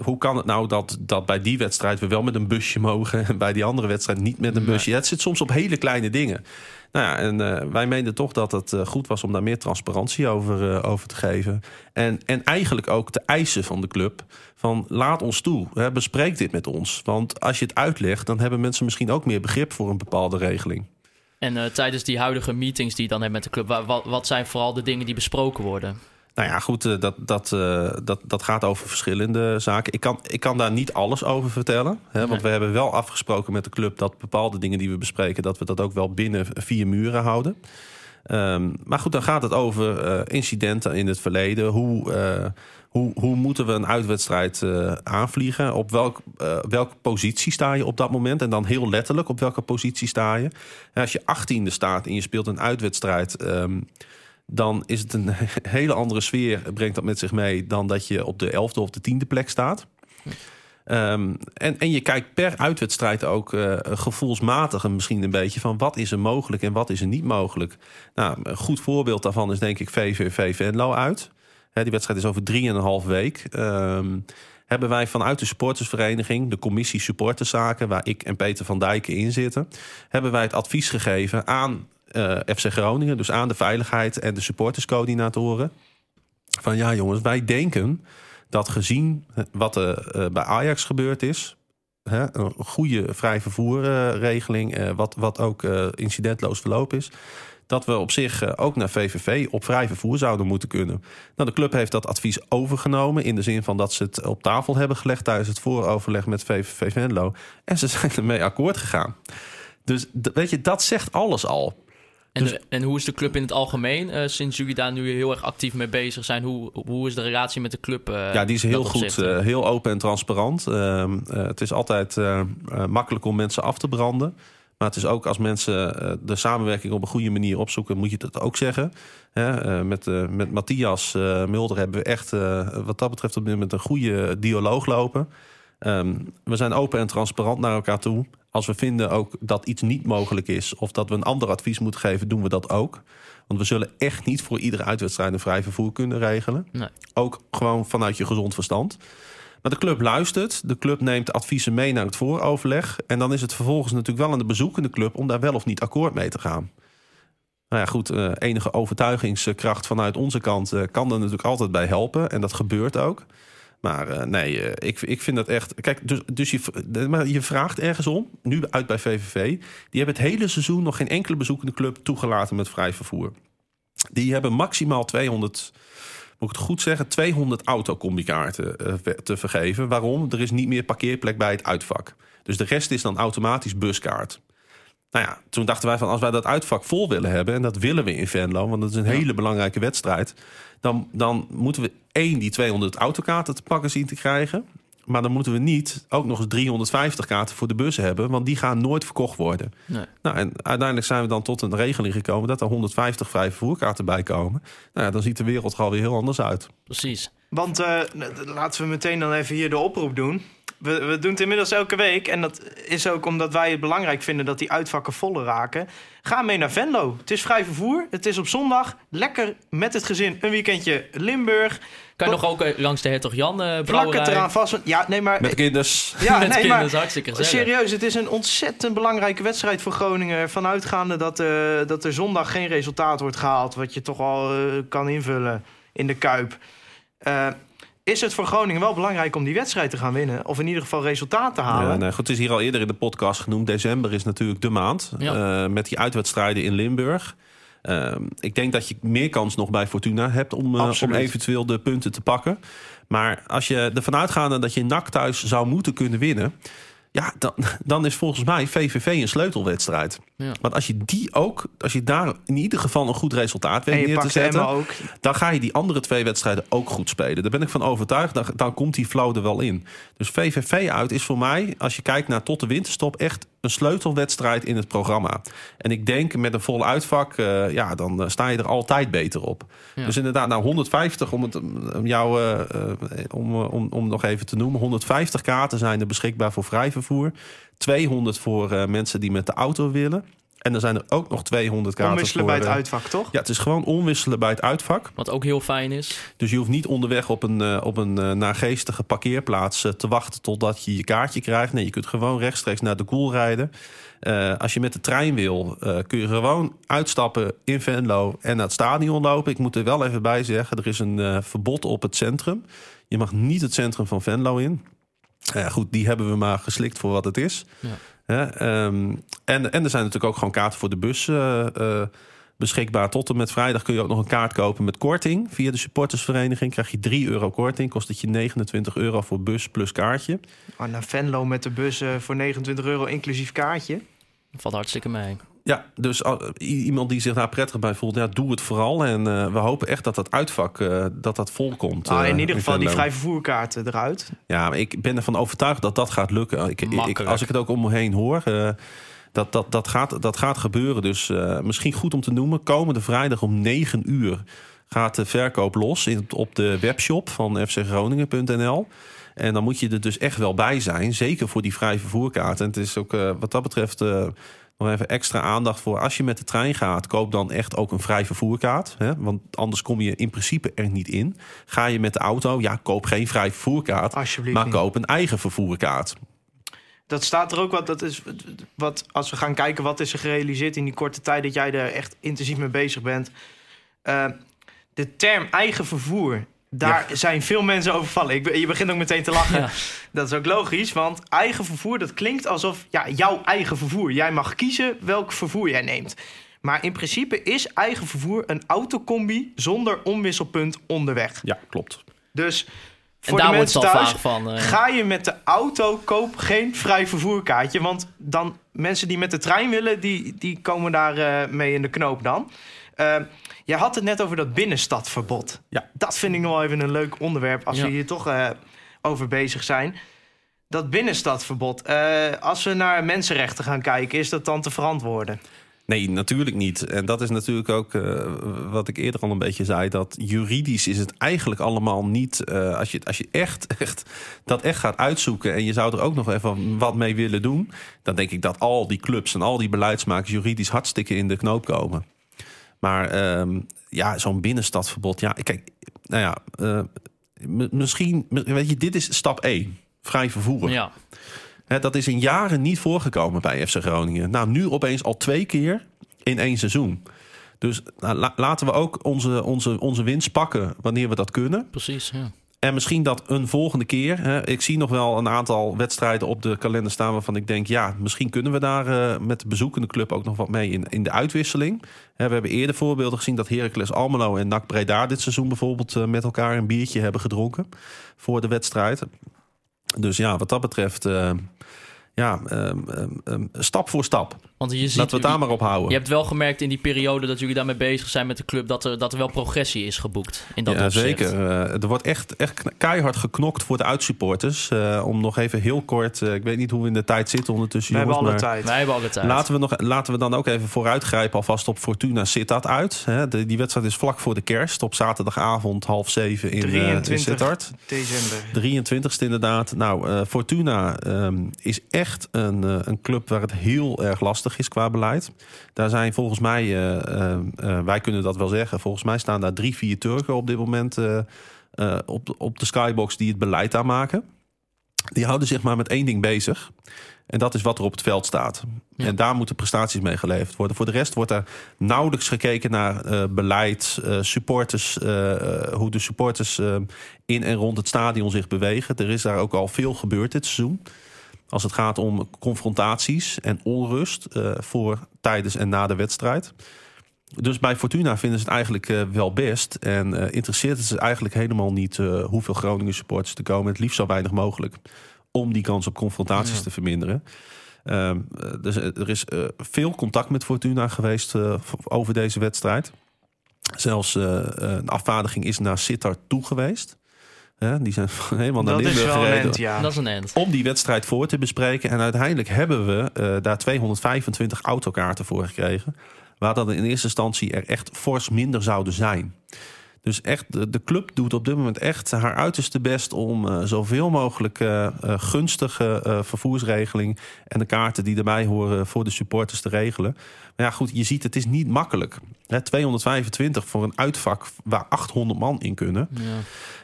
hoe kan het nou dat, dat bij die wedstrijd we wel met een busje mogen en bij die andere wedstrijd niet met een busje? Het zit soms op hele kleine dingen. Nou ja, en eh, wij meenden toch dat het eh, goed was om daar meer transparantie over, eh, over te geven. En, en eigenlijk ook de eisen van de club. Van laat ons toe, hè, bespreek dit met ons. Want als je het uitlegt, dan hebben mensen misschien ook meer begrip voor een bepaalde regeling. En tijdens die huidige meetings die je dan hebt met de club, wa- wat, wat zijn vooral de dingen die besproken worden? Nou ja, goed, eh, dat, dat, eh, dat, dat gaat over verschillende zaken. Ik kan, ik kan daar niet alles over vertellen. Hè, want we hebben wel afgesproken met de club dat bepaalde dingen die we bespreken, dat we dat ook wel binnen vier muren houden. Ehm, maar goed, dan gaat het over eh, incidenten in het verleden. Hoe, hoe, hoe moeten we een uitwedstrijd aanvliegen? Op welk, welke positie sta je op dat moment? En dan heel letterlijk, op welke positie sta je? En als je achttiende staat en je speelt een uitwedstrijd... ehm, dan is het een [LAUGHS] hele andere sfeer, brengt dat met zich mee... dan dat je op de elfde of de tiende plek staat. Ehm, en, en je kijkt per uitwedstrijd ook eh, gevoelsmatig en misschien een beetje van wat is er mogelijk en wat is er niet mogelijk. Nou, een goed voorbeeld daarvan is denk ik VVV Venlo uit. Die wedstrijd is over drieënhalf week. Ehm, hebben wij vanuit de supportersvereniging, de commissie supporterszaken, waar ik en Peter van Dijken in zitten, hebben wij het advies gegeven aan FC Groningen, dus aan de veiligheid en de supporterscoördinatoren. Van ja, jongens, wij denken dat gezien wat er eh, bij Ajax gebeurd is, een goede vrij vervoerregeling, eh, wat, wat ook eh, incidentloos verloop is, dat we op zich eh, ook naar VVV op vrij vervoer zouden moeten kunnen. Nou, de club heeft dat advies overgenomen in de zin van dat ze het op tafel hebben gelegd tijdens het vooroverleg met VVV Venlo. En ze zijn ermee akkoord gegaan. Dus weet je, dat zegt alles al. En, Dus- de- en hoe is de club in het algemeen, eh, sinds jullie daar nu heel erg actief mee bezig zijn? Hoe, hoe is de relatie met de club? eh, Ja, die is heel goed. eh, heel open en transparant. Ehm, eh, het is altijd makkelijk om mensen af te branden. Maar het is ook als mensen de samenwerking op een goede manier opzoeken, moet je dat ook zeggen. Hè, met, met Matthias Mulder hebben we echt, wat dat betreft, op dit moment een goede dialoog lopen. Ehm, we zijn open en transparant naar elkaar toe. Als we vinden ook dat iets niet mogelijk is... of dat we een ander advies moeten geven, doen we dat ook. Want we zullen echt niet voor iedere uitwedstrijd een vrij vervoer kunnen regelen. Nee. Ook gewoon vanuit je gezond verstand. Maar de club luistert. De club neemt adviezen mee naar het vooroverleg. En dan is het vervolgens natuurlijk wel aan de bezoekende club... om daar wel of niet akkoord mee te gaan. Nou ja, goed, eh, enige overtuigingskracht vanuit onze kant... eh, kan er natuurlijk altijd bij helpen. En dat gebeurt ook. Maar eh, nee, eh, ik, ik vind dat echt... Kijk, dus, dus je, maar je vraagt ergens om, nu uit bij VVV... die hebben het hele seizoen nog geen enkele bezoekende club toegelaten met vrij vervoer. Die hebben maximaal 200, moet ik het goed zeggen, 200 autocombikaarten eh, te vergeven. Waarom? Er is niet meer parkeerplek bij het uitvak. Dus de rest is dan automatisch buskaart. Nou ja, toen dachten wij van als wij dat uitvak vol willen hebben... en dat willen we in Venlo, want dat is een hele belangrijke wedstrijd... Dan, dan moeten we één, die 200 autokaarten te pakken zien te krijgen... Maar dan moeten we niet ook nog eens 350 kaarten voor de bus hebben, want die gaan nooit verkocht worden. Nee. Nou, en uiteindelijk zijn we dan tot een regeling gekomen dat er 150 vrije vervoerkaarten bij komen. Nou ja, dan ziet de wereld er alweer heel anders uit. Precies. Want eh, laten we meteen dan even hier de oproep doen. We, we doen het inmiddels elke week. En dat is ook omdat wij het belangrijk vinden dat die uitvakken voller raken. Ga mee naar Venlo. Het is vrij vervoer. Het is op zondag. Lekker met het gezin een weekendje Limburg. Kan je nog ook eh, langs de Hertog Jan eh Plak het eraan vast. Ja, nee, maar... Met kinders. ja, [LAUGHS] Met nee, kinderen, maar hartstikke gezellig. serieus, het is een ontzettend belangrijke wedstrijd voor Groningen. Ervan uitgaande dat, eh, dat er zondag geen resultaat wordt gehaald. Wat je toch al eh, kan invullen in de Kuip. Is het voor Groningen wel belangrijk om die wedstrijd te gaan winnen? Of in ieder geval resultaat te halen? Ja, nee, goed, het is hier al eerder in de podcast genoemd. December is natuurlijk de maand. Ja. eh, met die uitwedstrijden in Limburg. Ehm, ik denk dat je meer kans nog bij Fortuna hebt om, eh, om eventueel de punten te pakken. Maar als je ervan uitgaande dat je NAC thuis zou moeten kunnen winnen. Ja, dan, [LAUGHS] dan is volgens mij VVV een sleutelwedstrijd. Ja. Want als je die ook, als je daar in ieder geval een goed resultaat weet neer te zetten ook. dan ga je die andere twee wedstrijden ook goed spelen. Daar ben ik van overtuigd. Dan, dan komt die flow er wel in. Dus VVV uit is voor mij, als je kijkt naar tot de winterstop, echt een sleutelwedstrijd in het programma. En ik denk met een vol uitvak, eh, ja, dan eh, sta je er altijd beter op. Ja. Dus inderdaad, nou 150 om het om jou eh, om, om, om nog even te noemen. 150 kaarten zijn er beschikbaar voor vrij vervoer. 200 voor mensen die met de auto willen. En dan zijn er ook nog 200 kaarten Omwisselen voor, bij het eh, uitvak, toch? Ja, het is gewoon omwisselen bij het uitvak. Wat ook heel fijn is. Dus je hoeft niet onderweg op een, eh, op een eh, naargeestige parkeerplaats te wachten totdat je je kaartje krijgt. Nee, je kunt gewoon rechtstreeks naar de koel rijden. Eh, als je met de trein wil, eh, kun je gewoon uitstappen in Venlo en naar het stadion lopen. Ik moet er wel even bij zeggen, er is een eh, verbod op het centrum. Je mag niet het centrum van Venlo in. Goed, die hebben we maar geslikt voor wat het is. Ja. Hè, ehm, en, en er zijn natuurlijk ook gewoon kaarten voor de bus eh, eh, beschikbaar. Tot en met vrijdag kun je ook nog een kaart kopen met korting. Via de supportersvereniging krijg je 3 euro korting. Kost het je 29 euro voor bus plus kaartje. Oh, naar Venlo met de bus eh, voor 29 euro inclusief kaartje. Valt hartstikke mee. Ja, dus iemand die zich daar prettig bij voelt, ja, doe het vooral. En eh, we hopen echt dat dat uitvak eh, dat dat vol komt. Ah, eh, in ieder geval die vrij vervoerkaarten eruit. Ja, ik ben ervan overtuigd dat dat gaat lukken. Ik, ik, als ik het ook om me heen hoor, dat, dat, dat, gaat, dat gaat gebeuren. Dus misschien goed om te noemen. Komende vrijdag om 9 uur gaat de verkoop los in, op de webshop van fcgroningen.nl. En dan moet je er dus echt wel bij zijn. Zeker voor die vrij vervoerkaart. En het is ook wat dat betreft nog even extra aandacht voor. Als je met de trein gaat, koop dan echt ook een vrij vervoerkaart. Hè? Want anders kom je in principe er niet in. Ga je met de auto, ja, koop geen vrij vervoerkaart. Alsjeblieft Maar niet. koop een eigen vervoerkaart. Dat staat er ook wat. Dat is wat als we gaan kijken wat is er gerealiseerd in die korte tijd dat jij er echt intensief mee bezig bent. Eh, de term eigen vervoer. Daar zijn veel mensen over vallen. Ik, je begint ook meteen te lachen. Ja. Dat is ook logisch, want eigen vervoer, dat klinkt alsof ja, jouw eigen vervoer. Jij mag kiezen welk vervoer jij neemt. Maar in principe is eigen vervoer een autocombi zonder omwisselpunt onderweg. Ja, klopt. Dus En voor daar de wordt het thuis, van. eh, Ga je met de auto, koop geen vrij vervoerkaartje. Want dan mensen die met de trein willen, die, die komen daar eh, mee in de knoop dan. Eh, jij had het net over dat binnenstadverbod. Ja. Dat vind ik nog wel even een leuk onderwerp als Ja. we hier toch eh, over bezig zijn. Dat binnenstadverbod. eh, als we naar mensenrechten gaan kijken, is dat dan te verantwoorden? Nee, natuurlijk niet. En dat is natuurlijk ook eh, wat ik eerder al een beetje zei. Dat juridisch is het eigenlijk allemaal niet. als je, als je echt, [LAUGHS] echt dat echt gaat uitzoeken. en je zou er ook nog even wat mee willen doen. dan denk ik dat al die clubs en al die beleidsmakers juridisch hartstikke in de knoop komen. Maar ehm, ja, zo'n binnenstadverbod. Ja, kijk, nou ja, eh, misschien. Weet je, dit is stap 1. Vrij vervoer. Ja. Hè, dat is in jaren niet voorgekomen bij FC Groningen. Nou, nu opeens al twee keer in één seizoen. Dus nou, la- laten we ook onze, onze, onze winst pakken wanneer we dat kunnen. Precies, ja. En misschien dat een volgende keer. Hè, ik zie nog wel een aantal wedstrijden op de kalender staan waarvan ik denk, ja, misschien kunnen we daar eh, met de bezoekende club ook nog wat mee in, in de uitwisseling. Hè, we hebben eerder voorbeelden gezien dat Heracles Almelo en NAC Breda dit seizoen bijvoorbeeld eh, met elkaar een biertje hebben gedronken voor de wedstrijd. Dus ja, wat dat betreft, eh, ja, ehm, ehm, ehm, stap voor stap. Want je ziet, Laten we het daar maar op houden. je hebt wel gemerkt in die periode dat jullie daarmee bezig zijn met de club... dat er, dat er wel progressie is geboekt in dat ja, opzicht. zeker. Eh, er wordt echt, echt keihard geknokt voor de uitsupporters. Eh, om nog even heel kort, eh, ik weet niet hoe we in de tijd zitten ondertussen. We hebben alle tijd. Wij hebben alle tijd. Laten we, nog, laten we dan ook even vooruitgrijpen alvast op Fortuna Sittard uit. Hè, de, die wedstrijd is vlak voor de kerst. Op zaterdagavond half zeven in, eh, in 23 Sittard. december. 23ste inderdaad. Nou, eh, Fortuna ehm, is echt een, eh, een club waar het heel erg lastig is qua beleid. Daar zijn volgens mij, eh, eh, wij kunnen dat wel zeggen, volgens mij staan daar drie, vier Turken op dit moment op, de- op de skybox die het beleid aanmaken. Die houden zich maar met één ding bezig. En dat is wat er op het veld staat. Ja. En daar moeten prestaties mee geleverd worden. Voor de rest wordt er nauwelijks gekeken naar beleid, supporters, hoe de supporters in en rond het stadion zich bewegen. Er is daar ook al veel gebeurd dit seizoen. Als het gaat om confrontaties en onrust eh, voor tijdens en na de wedstrijd. Dus bij Fortuna vinden ze het eigenlijk eh, wel best. En eh, interesseert het ze eigenlijk helemaal niet hoeveel Groningen supporters er komen. Het liefst zo weinig mogelijk. Om die kans op confrontaties Ja. te verminderen. Ehm, eh, dus er is veel contact met Fortuna geweest over deze wedstrijd. Zelfs een afvaardiging is naar Sittard toe geweest. Hè, die zijn [LAUGHS] helemaal naar Dat is Limburg wel een end, ja. Dat is een end. om die wedstrijd voor te bespreken. En uiteindelijk hebben we eh, daar 225 autokaarten voor gekregen. Waar dat in eerste instantie er echt fors minder zouden zijn. Dus echt, de, de club doet op dit moment echt haar uiterste best om eh, zoveel mogelijk eh, eh, gunstige vervoersregeling en de kaarten die erbij horen voor de supporters te regelen. Maar ja, goed, je ziet, het is niet makkelijk. Hè, 225 voor een uitvak waar 800 man in kunnen. Ja.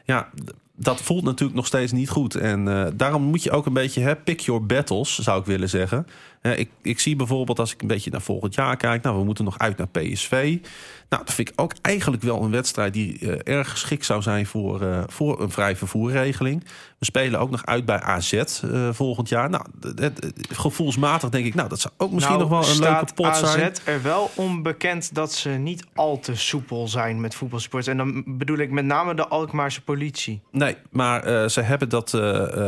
Ja, dat voelt natuurlijk nog steeds niet goed. En daarom moet je ook een beetje hè, pick your battles, zou ik willen zeggen. Ik, ik zie bijvoorbeeld als ik een beetje naar volgend jaar kijk... nou, we moeten nog uit naar PSV. Nou, dat vind ik ook eigenlijk wel een wedstrijd... die eh, erg geschikt zou zijn voor, eh, voor een vrij vervoerregeling. We spelen ook nog uit bij AZ eh, volgend jaar. Nou, gevoelsmatig denk ik... nou, dat zou ook misschien Nou, nog wel een leuke staat pot AZ zijn. er wel onbekend dat ze niet al te soepel zijn met voetbalsport. En dan bedoel ik met name de Alkmaarse politie. Nee, maar ze hebben dat.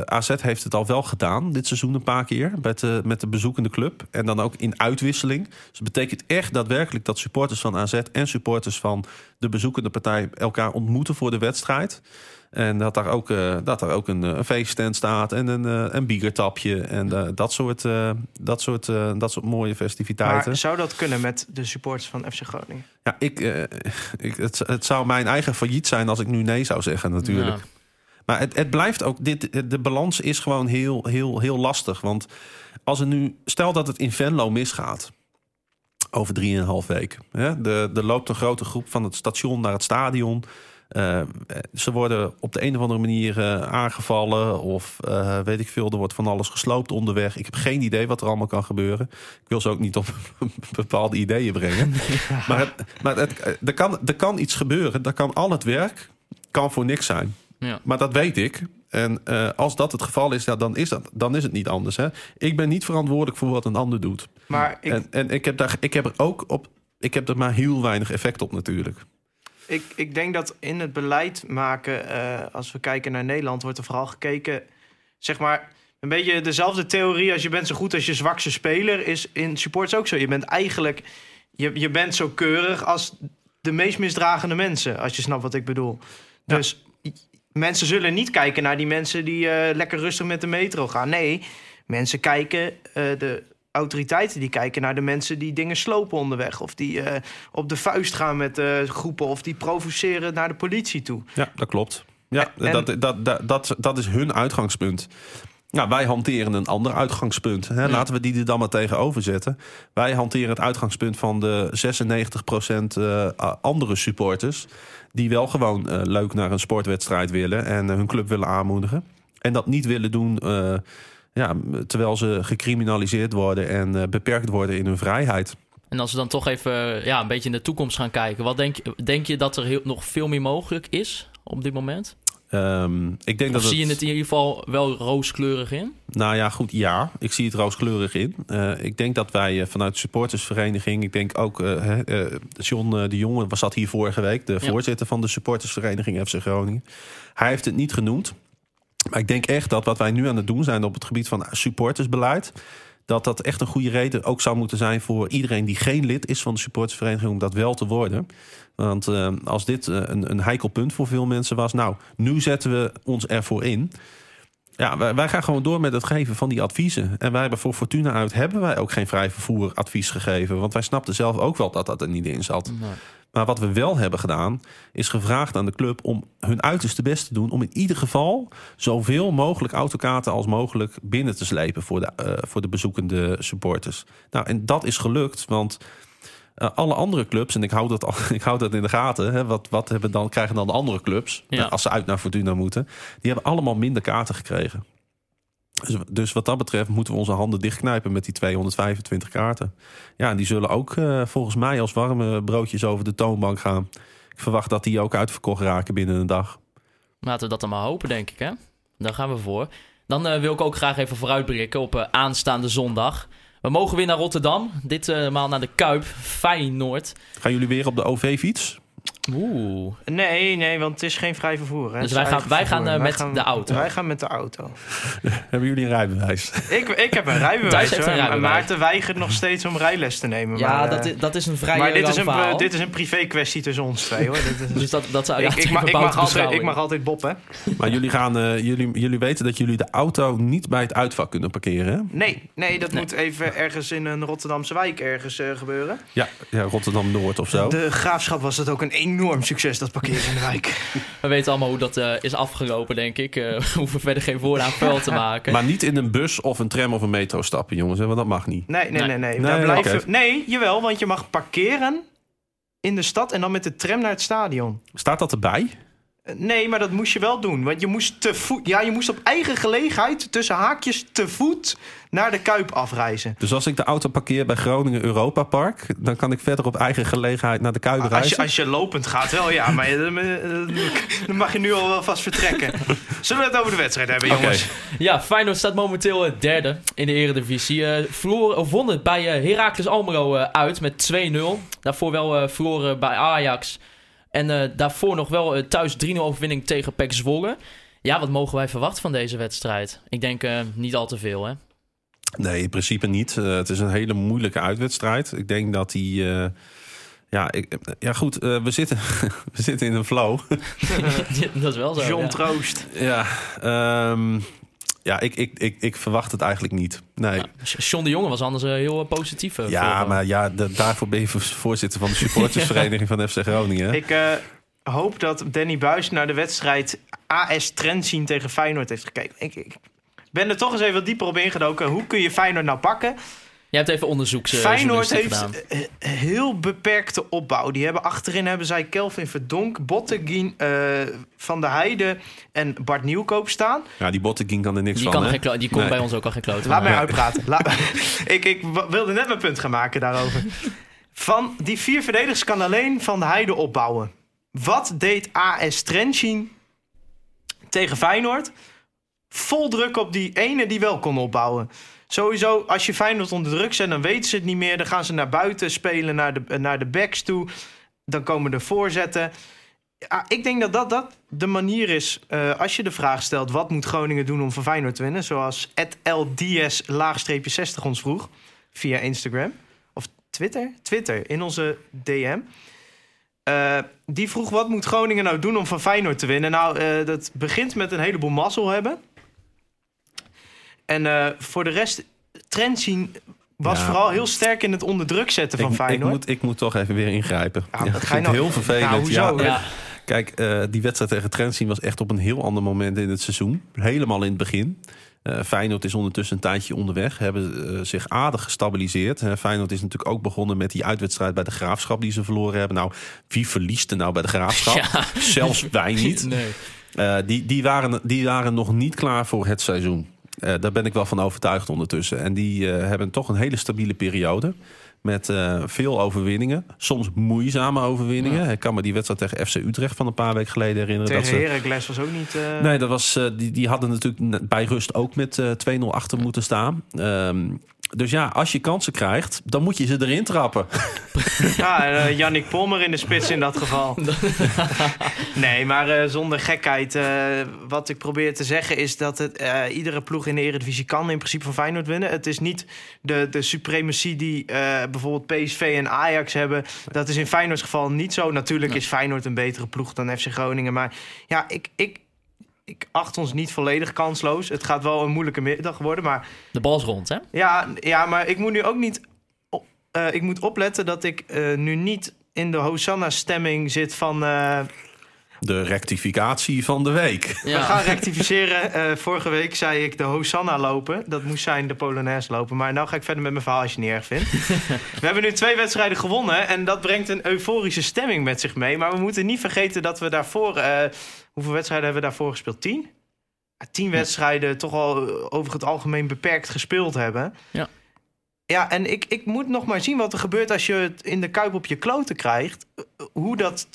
AZ heeft het al wel gedaan dit seizoen een paar keer met de, met de bezoekende club. En dan ook in uitwisseling. Dus het betekent echt daadwerkelijk dat supporters van AZ en supporters van de bezoekende partij elkaar ontmoeten voor de wedstrijd. En dat daar ook, eh, dat daar ook een, eh, een feeststand staat en een, eh, een biegertapje. En dat, soort, eh, dat, soort, eh, dat soort mooie festiviteiten. Maar zou dat kunnen met de supporters van FC Groningen? Ja, ik, eh, ik, het, het zou mijn eigen failliet zijn als ik nu nee zou zeggen, natuurlijk. Ja. Maar het, het blijft ook, dit, de balans is gewoon heel, heel, heel lastig. Want als er nu, stel dat het in Venlo misgaat. Over drieënhalf week. Hè? De, er loopt een grote groep van het station naar het stadion. Eh, ze worden op de een of andere manier eh, aangevallen. Of eh, weet ik veel, er wordt van alles gesloopt onderweg. Ik heb geen idee wat er allemaal kan gebeuren. Ik wil ze ook niet op [LAUGHS] bepaalde ideeën brengen. [LAUGHS] Maar, het, maar het, er, kan, er kan iets gebeuren. Er kan al het werk kan voor niks zijn. Ja. Maar dat weet ik. En eh, als dat het geval is, ja, dan, is dat, dan is het niet anders. Hè? Ik ben niet verantwoordelijk voor wat een ander doet. Maar ik, En, en ik, heb daar, ik heb er ook op. Ik heb er maar heel weinig effect op natuurlijk. ik, ik denk dat in het beleid maken, eh, als we kijken naar Nederland, wordt er vooral gekeken, zeg maar, een beetje dezelfde theorie als je bent zo goed als je zwakste speler, is in supports ook zo. Je bent eigenlijk, je, je bent zo keurig als de meest misdragende mensen, als je snapt wat ik bedoel. Ja. Dus mensen zullen niet kijken naar die mensen die eh, lekker rustig met de metro gaan. Nee, mensen kijken, eh, de autoriteiten die kijken naar de mensen die dingen slopen onderweg. Of die eh, op de vuist gaan met groepen. Of die provoceren naar de politie toe. Ja, dat klopt. Ja, En- dat, dat, dat, dat, dat is hun uitgangspunt. Nou, wij hanteren een ander uitgangspunt. Hè. Laten we die er dan maar tegenover zetten. Wij hanteren het uitgangspunt van de 96% eh, andere supporters... die wel gewoon eh, leuk naar een sportwedstrijd willen... en eh, hun club willen aanmoedigen. En dat niet willen doen ja, terwijl ze gecriminaliseerd worden... en beperkt worden in hun vrijheid. En als we dan toch even ja, een beetje in de toekomst gaan kijken. Wat denk, je- denk je dat er heel, nog veel meer mogelijk is op dit moment? Ehm, ik denk Of dat zie je het in ieder geval wel rooskleurig in? Nou ja, goed, ja. Ik zie het rooskleurig in. Eh, ik denk dat wij eh, vanuit de supportersvereniging... ik denk ook, eh, John de Jonge was dat hier vorige week... de Ja. voorzitter van de supportersvereniging FC Groningen. Hij heeft het niet genoemd. Maar ik denk echt dat wat wij nu aan het doen zijn... op het gebied van supportersbeleid... dat dat echt een goede reden ook zou moeten zijn... voor iedereen die geen lid is van de supportersvereniging... om dat wel te worden. Want eh, als dit eh, een, een heikel punt voor veel mensen was... nou, nu zetten we ons ervoor in... Ja, wij, wij gaan gewoon door met het geven van die adviezen. En wij hebben voor Fortuna uit hebben wij ook geen vrij vervoer advies gegeven. Want wij snapten zelf ook wel dat dat er niet in zat. Maar wat we wel hebben gedaan, is gevraagd aan de club om hun uiterste best te doen. Om in ieder geval zoveel mogelijk autokaarten als mogelijk binnen te slepen voor de, eh, voor de bezoekende supporters. Nou, en dat is gelukt, want eh, alle andere clubs, en ik hou dat, [LAUGHS] ik hou dat in de gaten, hè, wat, wat hebben dan, krijgen dan de andere clubs Ja. eh, als ze uit naar Fortuna moeten? Die hebben allemaal minder kaarten gekregen. Dus, dus wat dat betreft moeten we onze handen dichtknijpen met die 225 kaarten. Ja, en die zullen ook eh, volgens mij als warme broodjes over de toonbank gaan. Ik verwacht dat die ook uitverkocht raken binnen een dag. Laten we dat dan maar hopen, denk ik. Hè? Daar gaan we voor. Dan wil ik ook graag even vooruitblikken op aanstaande zondag. We mogen weer naar Rotterdam. Ditmaal naar de Kuip, Feyenoord. Gaan jullie weer op de OV-fiets? Oeh. Nee, nee, want het is geen vrij vervoer. Hè. Dus wij gaan- wij gaan, eh, met de auto. Wij gaan met de auto. [LAUGHS] Hebben jullie een rijbewijs? Ik, ik heb een rijbewijs. Hoor. een rijbewijs. Maarten weigert nog steeds om rijles te nemen. Ja, maar, dat, eh, is, dat is een vrij maar dit is, een, verhaal. dit is een privé kwestie tussen ons twee hoor. Dit is- [LAUGHS] Dus dat, dat zou ik, ik, mag, ik, mag altijd, beschouwing. ik mag altijd Bob, hè? Maar jullie, gaan, eh, jullie, jullie weten dat jullie de auto niet bij het uitvak kunnen parkeren, hè? Nee, nee dat Nee. moet even ergens in een Rotterdamse wijk ergens eh, gebeuren. Ja, ja Rotterdam-Noord of zo. De graafschap was het ook een enorm succes, dat parkeren in de wijk. [LAUGHS] We weten allemaal hoe dat eh, is afgelopen, denk ik. Eh, [LAUGHS] we hoeven verder geen woorden aan vuil te [LAUGHS] maken. Maar niet in een bus of een tram of een metro stappen, jongens. hè, Want dat mag niet. Nee, nee, Nee. nee. nee. Nee, Daar blijven... nee, jawel, want je mag parkeren in de stad en dan met de tram naar het stadion. Staat dat erbij? Eh, Nee, maar dat moest je wel doen. Want je moest te voet. Ja, je moest op eigen gelegenheid tussen haakjes te voet naar de Kuip afreizen. Dus als ik de auto parkeer bij Groningen Europa Park... dan kan ik verder op eigen gelegenheid naar de Kuip Als reizen? je, als je lopend gaat, wel ja, maar dan, eh, dan mag je nu al wel vast vertrekken. Zullen we het over de wedstrijd hebben, jongens? Ja, Feyenoord staat momenteel eh, derde in de eredivisie. Eh verloor, of won het bij eh, Heracles Almelo eh, uit met 2-0. Daarvoor wel eh, verloren bij Ajax. En eh, daarvoor nog wel eh, thuis 3-0 overwinning tegen PEC Zwolle. Ja, wat mogen wij verwachten van deze wedstrijd? Ik denk eh, niet al te veel, hè? Nee, in principe niet. Eh, het is een hele moeilijke uitwedstrijd. Ik denk dat die... eh, ja, ik, ja, goed. eh, we, zitten, [LAUGHS] we zitten in een flow. [LAUGHS] dat is wel zo. John ja. Troost. ja, ehm, ja ik, ik, ik, ik verwacht het eigenlijk niet. Nee. Ja, John de Jonge was anders eh, heel eh, positief. eh, Ja, voor, maar ja, da- daarvoor ben je voorzitter van de [LAUGHS] supportersvereniging van FC Groningen. hè? Ik eh, hoop dat Danny Buis naar de wedstrijd AS Trentzien tegen Feyenoord heeft gekeken. Ik, ik ben er toch eens even wat dieper op ingedoken. Hoe kun je Feyenoord nou pakken? Je hebt even onderzoeks eh, Feyenoord heeft gedaan. eh, heel beperkte opbouw. Die hebben achterin hebben zij Kelvin Verdonk, Botteguin, eh Van der Heijden en Bart Nieuwkoop staan. Ja, die Botteguin kan er niks Die, van, kan hè? geen die kon Nee. bij ons ook al geen kloot Laat mij uitpraten. Laat- [LAUGHS] ik, ik wilde net mijn punt gaan maken daarover. Van die vier verdedigers kan alleen Van der Heijden opbouwen. Wat deed AS Trentin tegen Feyenoord? Vol druk op die ene die wel kon opbouwen. Sowieso, als je Feyenoord onder druk zet, dan weten ze het niet meer. Dan gaan ze naar buiten spelen, naar de, naar de backs toe. Dan komen er voorzetten. Ik denk dat dat, dat de manier is. eh, als je de vraag stelt, wat moet Groningen doen om van Feyenoord te winnen? Zoals LDS laagstreepje 60 ons vroeg. Via Instagram. Of Twitter? Twitter, in onze DM. Eh, die vroeg, wat moet Groningen nou doen om van Feyenoord te winnen? Nou, eh, dat begint met een heleboel mazzel hebben. En eh, voor de rest, trend zien was Ja. vooral heel sterk in het onder druk zetten van ik, ik, Feyenoord. moet, ik moet toch even weer ingrijpen. Ja, Ja, dat ik ga je vind het nou- heel vervelend. Nou, hoezo? Ja, Ja. Kijk, eh, die wedstrijd tegen Trent zien was echt op een heel ander moment in het seizoen. Helemaal in het begin. Eh Feyenoord is ondertussen een tijdje onderweg. Hebben zich aardig gestabiliseerd. Eh, Feyenoord is natuurlijk ook begonnen met die uitwedstrijd bij de Graafschap die ze verloren hebben. Nou, wie verliest er nou bij de Graafschap? [LAUGHS] Ja. Zelfs wij niet. Nee. Eh, die, die, waren, die waren nog niet klaar voor het seizoen. Eh, daar ben ik wel van overtuigd ondertussen. En die eh, hebben toch een hele stabiele periode. Met eh, veel overwinningen. Soms moeizame overwinningen. Ik kan me die wedstrijd tegen FC Utrecht van een paar weken geleden herinneren. Tegen dat ze, Heracles was ook niet... eh, Nee, dat was, eh, die, die hadden natuurlijk bij rust ook met eh 2-0 achter moeten staan. Ehm, dus ja, als je kansen krijgt, dan moet je ze erin trappen. [LAUGHS] Ja, eh Yannick Pommer in de spits in dat geval. [LAUGHS] nee, maar eh, zonder gekheid. eh, wat ik probeer te zeggen is dat het, eh, iedere ploeg in de Eredivisie kan in principe van Feyenoord winnen. Het is niet de, de suprematie die eh, bijvoorbeeld PSV en Ajax hebben. Dat is in Feyenoords geval niet zo. Natuurlijk is Feyenoord een betere ploeg dan FC Groningen. Maar ja, ik... ik ik acht ons niet volledig kansloos. Het gaat wel een moeilijke middag worden. Maar De bal is rond, hè? ja, ja, maar ik moet nu ook niet. op- eh, ik moet opletten dat ik eh, nu niet in de Hosanna-stemming zit van. eh, De rectificatie van de week. We gaan rectificeren. Eh, vorige week zei ik de Hosanna lopen. Dat moest zijn de Polonaise lopen. Maar nou ga ik verder met mijn verhaal als je het niet erg vindt. [LAUGHS] we hebben nu twee wedstrijden gewonnen. En dat brengt een euforische stemming met zich mee. Maar we moeten niet vergeten dat we daarvoor. eh, hoeveel wedstrijden hebben we daarvoor gespeeld? Tien? Ja, tien wedstrijden toch al eh, over het algemeen beperkt gespeeld hebben. Ja. Ja, en ik, ik moet nog maar zien wat er gebeurt als je het in de kuip op je kloten krijgt. Hoe dat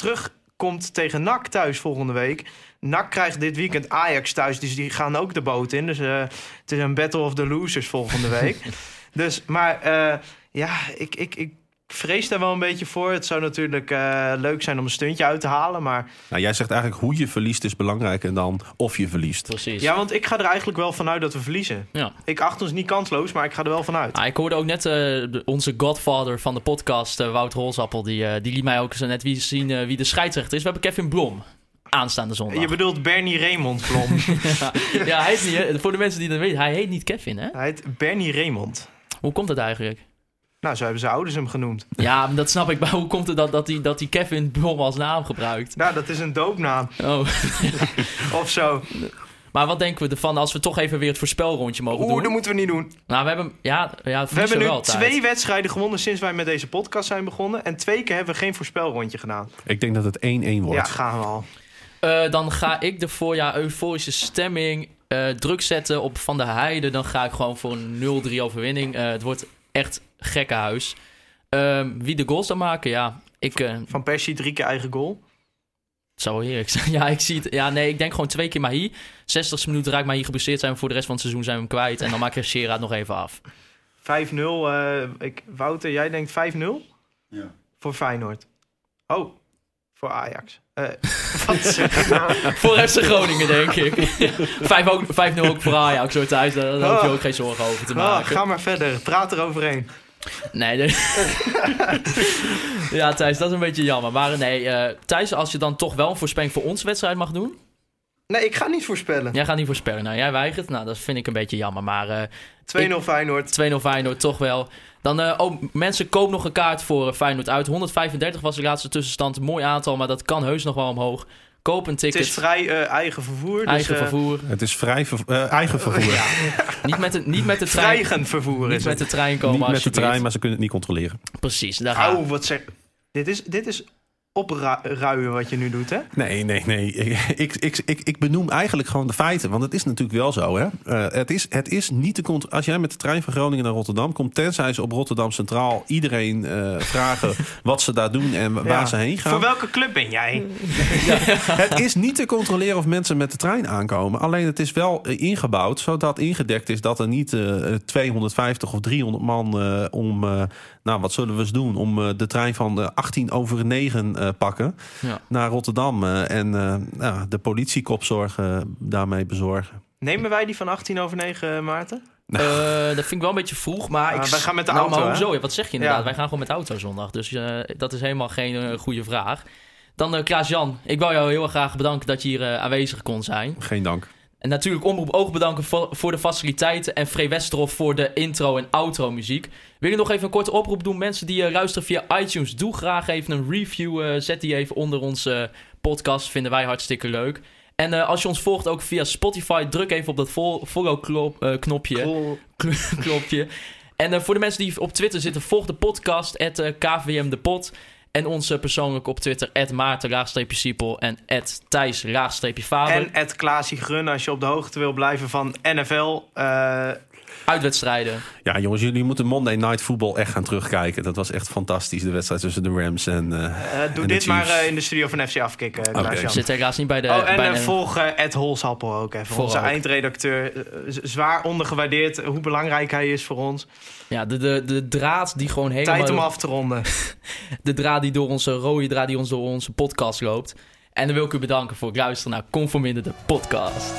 terugkomt tegen NAC thuis volgende week. NAC krijgt dit weekend Ajax thuis, dus die gaan ook de boot in. Dus eh, het is een battle of the losers volgende week. [LAUGHS] dus, maar eh, ja, ik, ik, ik vrees daar wel een beetje voor. Het zou natuurlijk eh, leuk zijn om een stuntje uit te halen, maar... Nou, jij zegt eigenlijk hoe je verliest is belangrijker dan of je verliest. Precies. Ja, want ik ga er eigenlijk wel vanuit dat we verliezen. Ja. Ik acht ons niet kansloos, maar ik ga er wel vanuit. Ah, ik hoorde ook net eh, onze godfather van de podcast, eh, Wout Holzappel, die, eh, die liet mij ook zo net wie zien eh, wie de scheidsrechter is. We hebben Kevin Blom aanstaande zondag. Je bedoelt Bernie Raymond Blom. [LAUGHS] ja, hij heet niet, hè, voor de mensen die dat weten, hij heet niet Kevin, hè? Hij heet Bernie Raymond. Hoe komt dat eigenlijk? Nou, zo hebben zijn ouders hem genoemd. Ja, maar dat snap ik, maar hoe komt het dat, dat, hij, dat hij Kevin Blom als naam gebruikt? Nou, dat is een doopnaam Oh. [LAUGHS] of zo. Maar wat denken we ervan als we toch even weer het voorspelrondje mogen Oeh, doen? dat moeten we niet doen. Nou, we hebben, ja, ja We hebben nu wel tijd. twee wedstrijden gewonnen sinds wij met deze podcast zijn begonnen. En twee keer hebben we geen voorspelrondje gedaan. Ik denk dat het 1-1 Ja, wordt. gaan we al. Eh, dan ga ik ervoor, ja, euforische stemming, eh, druk zetten op Van der Heijden. Dan ga ik gewoon voor een 0-3 overwinning. Eh, het wordt echt gekkenhuis. Ehm wie de goals dan maken, ja, ik... eh, Van Persie drie keer eigen goal. Het zou wel heerlijk zijn. [LAUGHS] Ja, ik zie het. Ja, nee, ik denk gewoon twee keer Mahi. 60 minuten raakt Mahi geblesseerd zijn. we Voor de rest van het seizoen zijn we hem kwijt. En dan maak je Gerard nog even af. 5-0. eh, ik, Wouter, jij denkt 5-0? Ja. Voor Feyenoord. Oh, voor Ajax. Eh, nou? [LAUGHS] voor FC Groningen, denk ik. [LAUGHS] 5 ook- 5-0 ook voor Ajax, zo thuis. Daar, daar hoef je ook geen zorgen over te Ah, maken. ga maar verder. Praat eroverheen. Nee, de- [LAUGHS] ja, Thijs, dat is een beetje jammer. Maar nee, eh Thijs, als je dan toch wel een voorspelling voor onze wedstrijd mag doen. Nee, ik ga niet voorspellen. Jij gaat niet voorspellen. Nou, jij weigert. Nou, dat vind ik een beetje jammer. Maar eh 2-0 Feyenoord. 2-0 Feyenoord toch wel. Dan, eh, oh, mensen, koop nog een kaart voor eh, Feyenoord uit. 135 was de laatste tussenstand. Mooi aantal, maar dat kan heus nog wel omhoog. Koop een Het ticket. is vrij eh, eigen vervoer. Dus, eigen vervoer. Het is vrij ver- eh, eigen vervoer. [LAUGHS] Niet met de, niet met de trein. Vrijgen vervoer Niet is met het. de trein komen Niet met de trein, maar ze kunnen het niet controleren. Precies, daar. Au, wat zeg... Dit is, dit is opruien wat je nu doet, hè? Nee, nee, nee. Ik, ik, ik, ik benoem eigenlijk gewoon de feiten. Want het is natuurlijk wel zo. Hè? Eh, het, is, het is niet te cont- Als jij met de trein van Groningen naar Rotterdam komt... tenzij ze op Rotterdam Centraal iedereen eh, vragen [LAUGHS] wat ze daar doen en wa- waar Ja. ze heen gaan. Voor welke club ben jij? Het is niet te controleren of mensen met de trein aankomen. Alleen het is wel eh, ingebouwd, zodat ingedekt is dat er niet eh, 250 of 300 man eh, om, eh, nou wat zullen we eens doen, om eh, de trein van eh, 18 over 9 eh, pakken Ja. naar Rotterdam eh, en eh, nou, de politiekopzorg eh, daarmee bezorgen. Nemen wij die van 18 over 9, Maarten? Eh, dat vind ik wel een beetje vroeg, maar ik... wij gaan met de nou, auto, Maar hoezo? Ja, wat zeg je inderdaad? Ja. Wij gaan gewoon met de auto zondag. Dus eh, dat is helemaal geen eh, goede vraag. Dan eh Klaas-Jan, ik wil jou heel erg graag bedanken dat je hier eh, aanwezig kon zijn. Geen dank. En natuurlijk Omroep Oog bedanken voor, de faciliteiten. En Free Westerhof voor de intro en outro muziek. Wil je nog even een korte oproep doen? Mensen die eh, luisteren via iTunes, doe graag even een review. eh, zet die even onder onze podcast. Vinden wij hartstikke leuk. En eh, als je ons volgt ook via Spotify, druk even op dat fol- follow-knopje. Cool. [LAUGHS] Klopje. En eh, voor de mensen die op Twitter zitten, volg de podcast, at, eh, KVM de Pot. En ons eh, persoonlijk op Twitter, at Maarten-Siepel en at Thijs-Vader. En Klaasie Grun, als je op de hoogte wil blijven van NFL. eh, Uitwedstrijden. Ja, jongens, jullie moeten Monday Night Football echt gaan terugkijken. Dat was echt fantastisch, de wedstrijd tussen de Rams en. eh, eh, doe en de dit maar eh, in de studio van FC Afkikken, uh, Oké. Ik zit helaas niet bij de... Oh, en bij de- volg Ed Holsappel ook even. Voor onze ook. eindredacteur. Zwaar ondergewaardeerd hoe belangrijk hij is voor ons. Ja, de, de, de draad die gewoon helemaal... Tijd om af te ronden. [LAUGHS] De draad die door onze rode draad die ons door onze podcast loopt. En dan wil ik u bedanken voor het luisteren naar Conforminder de podcast.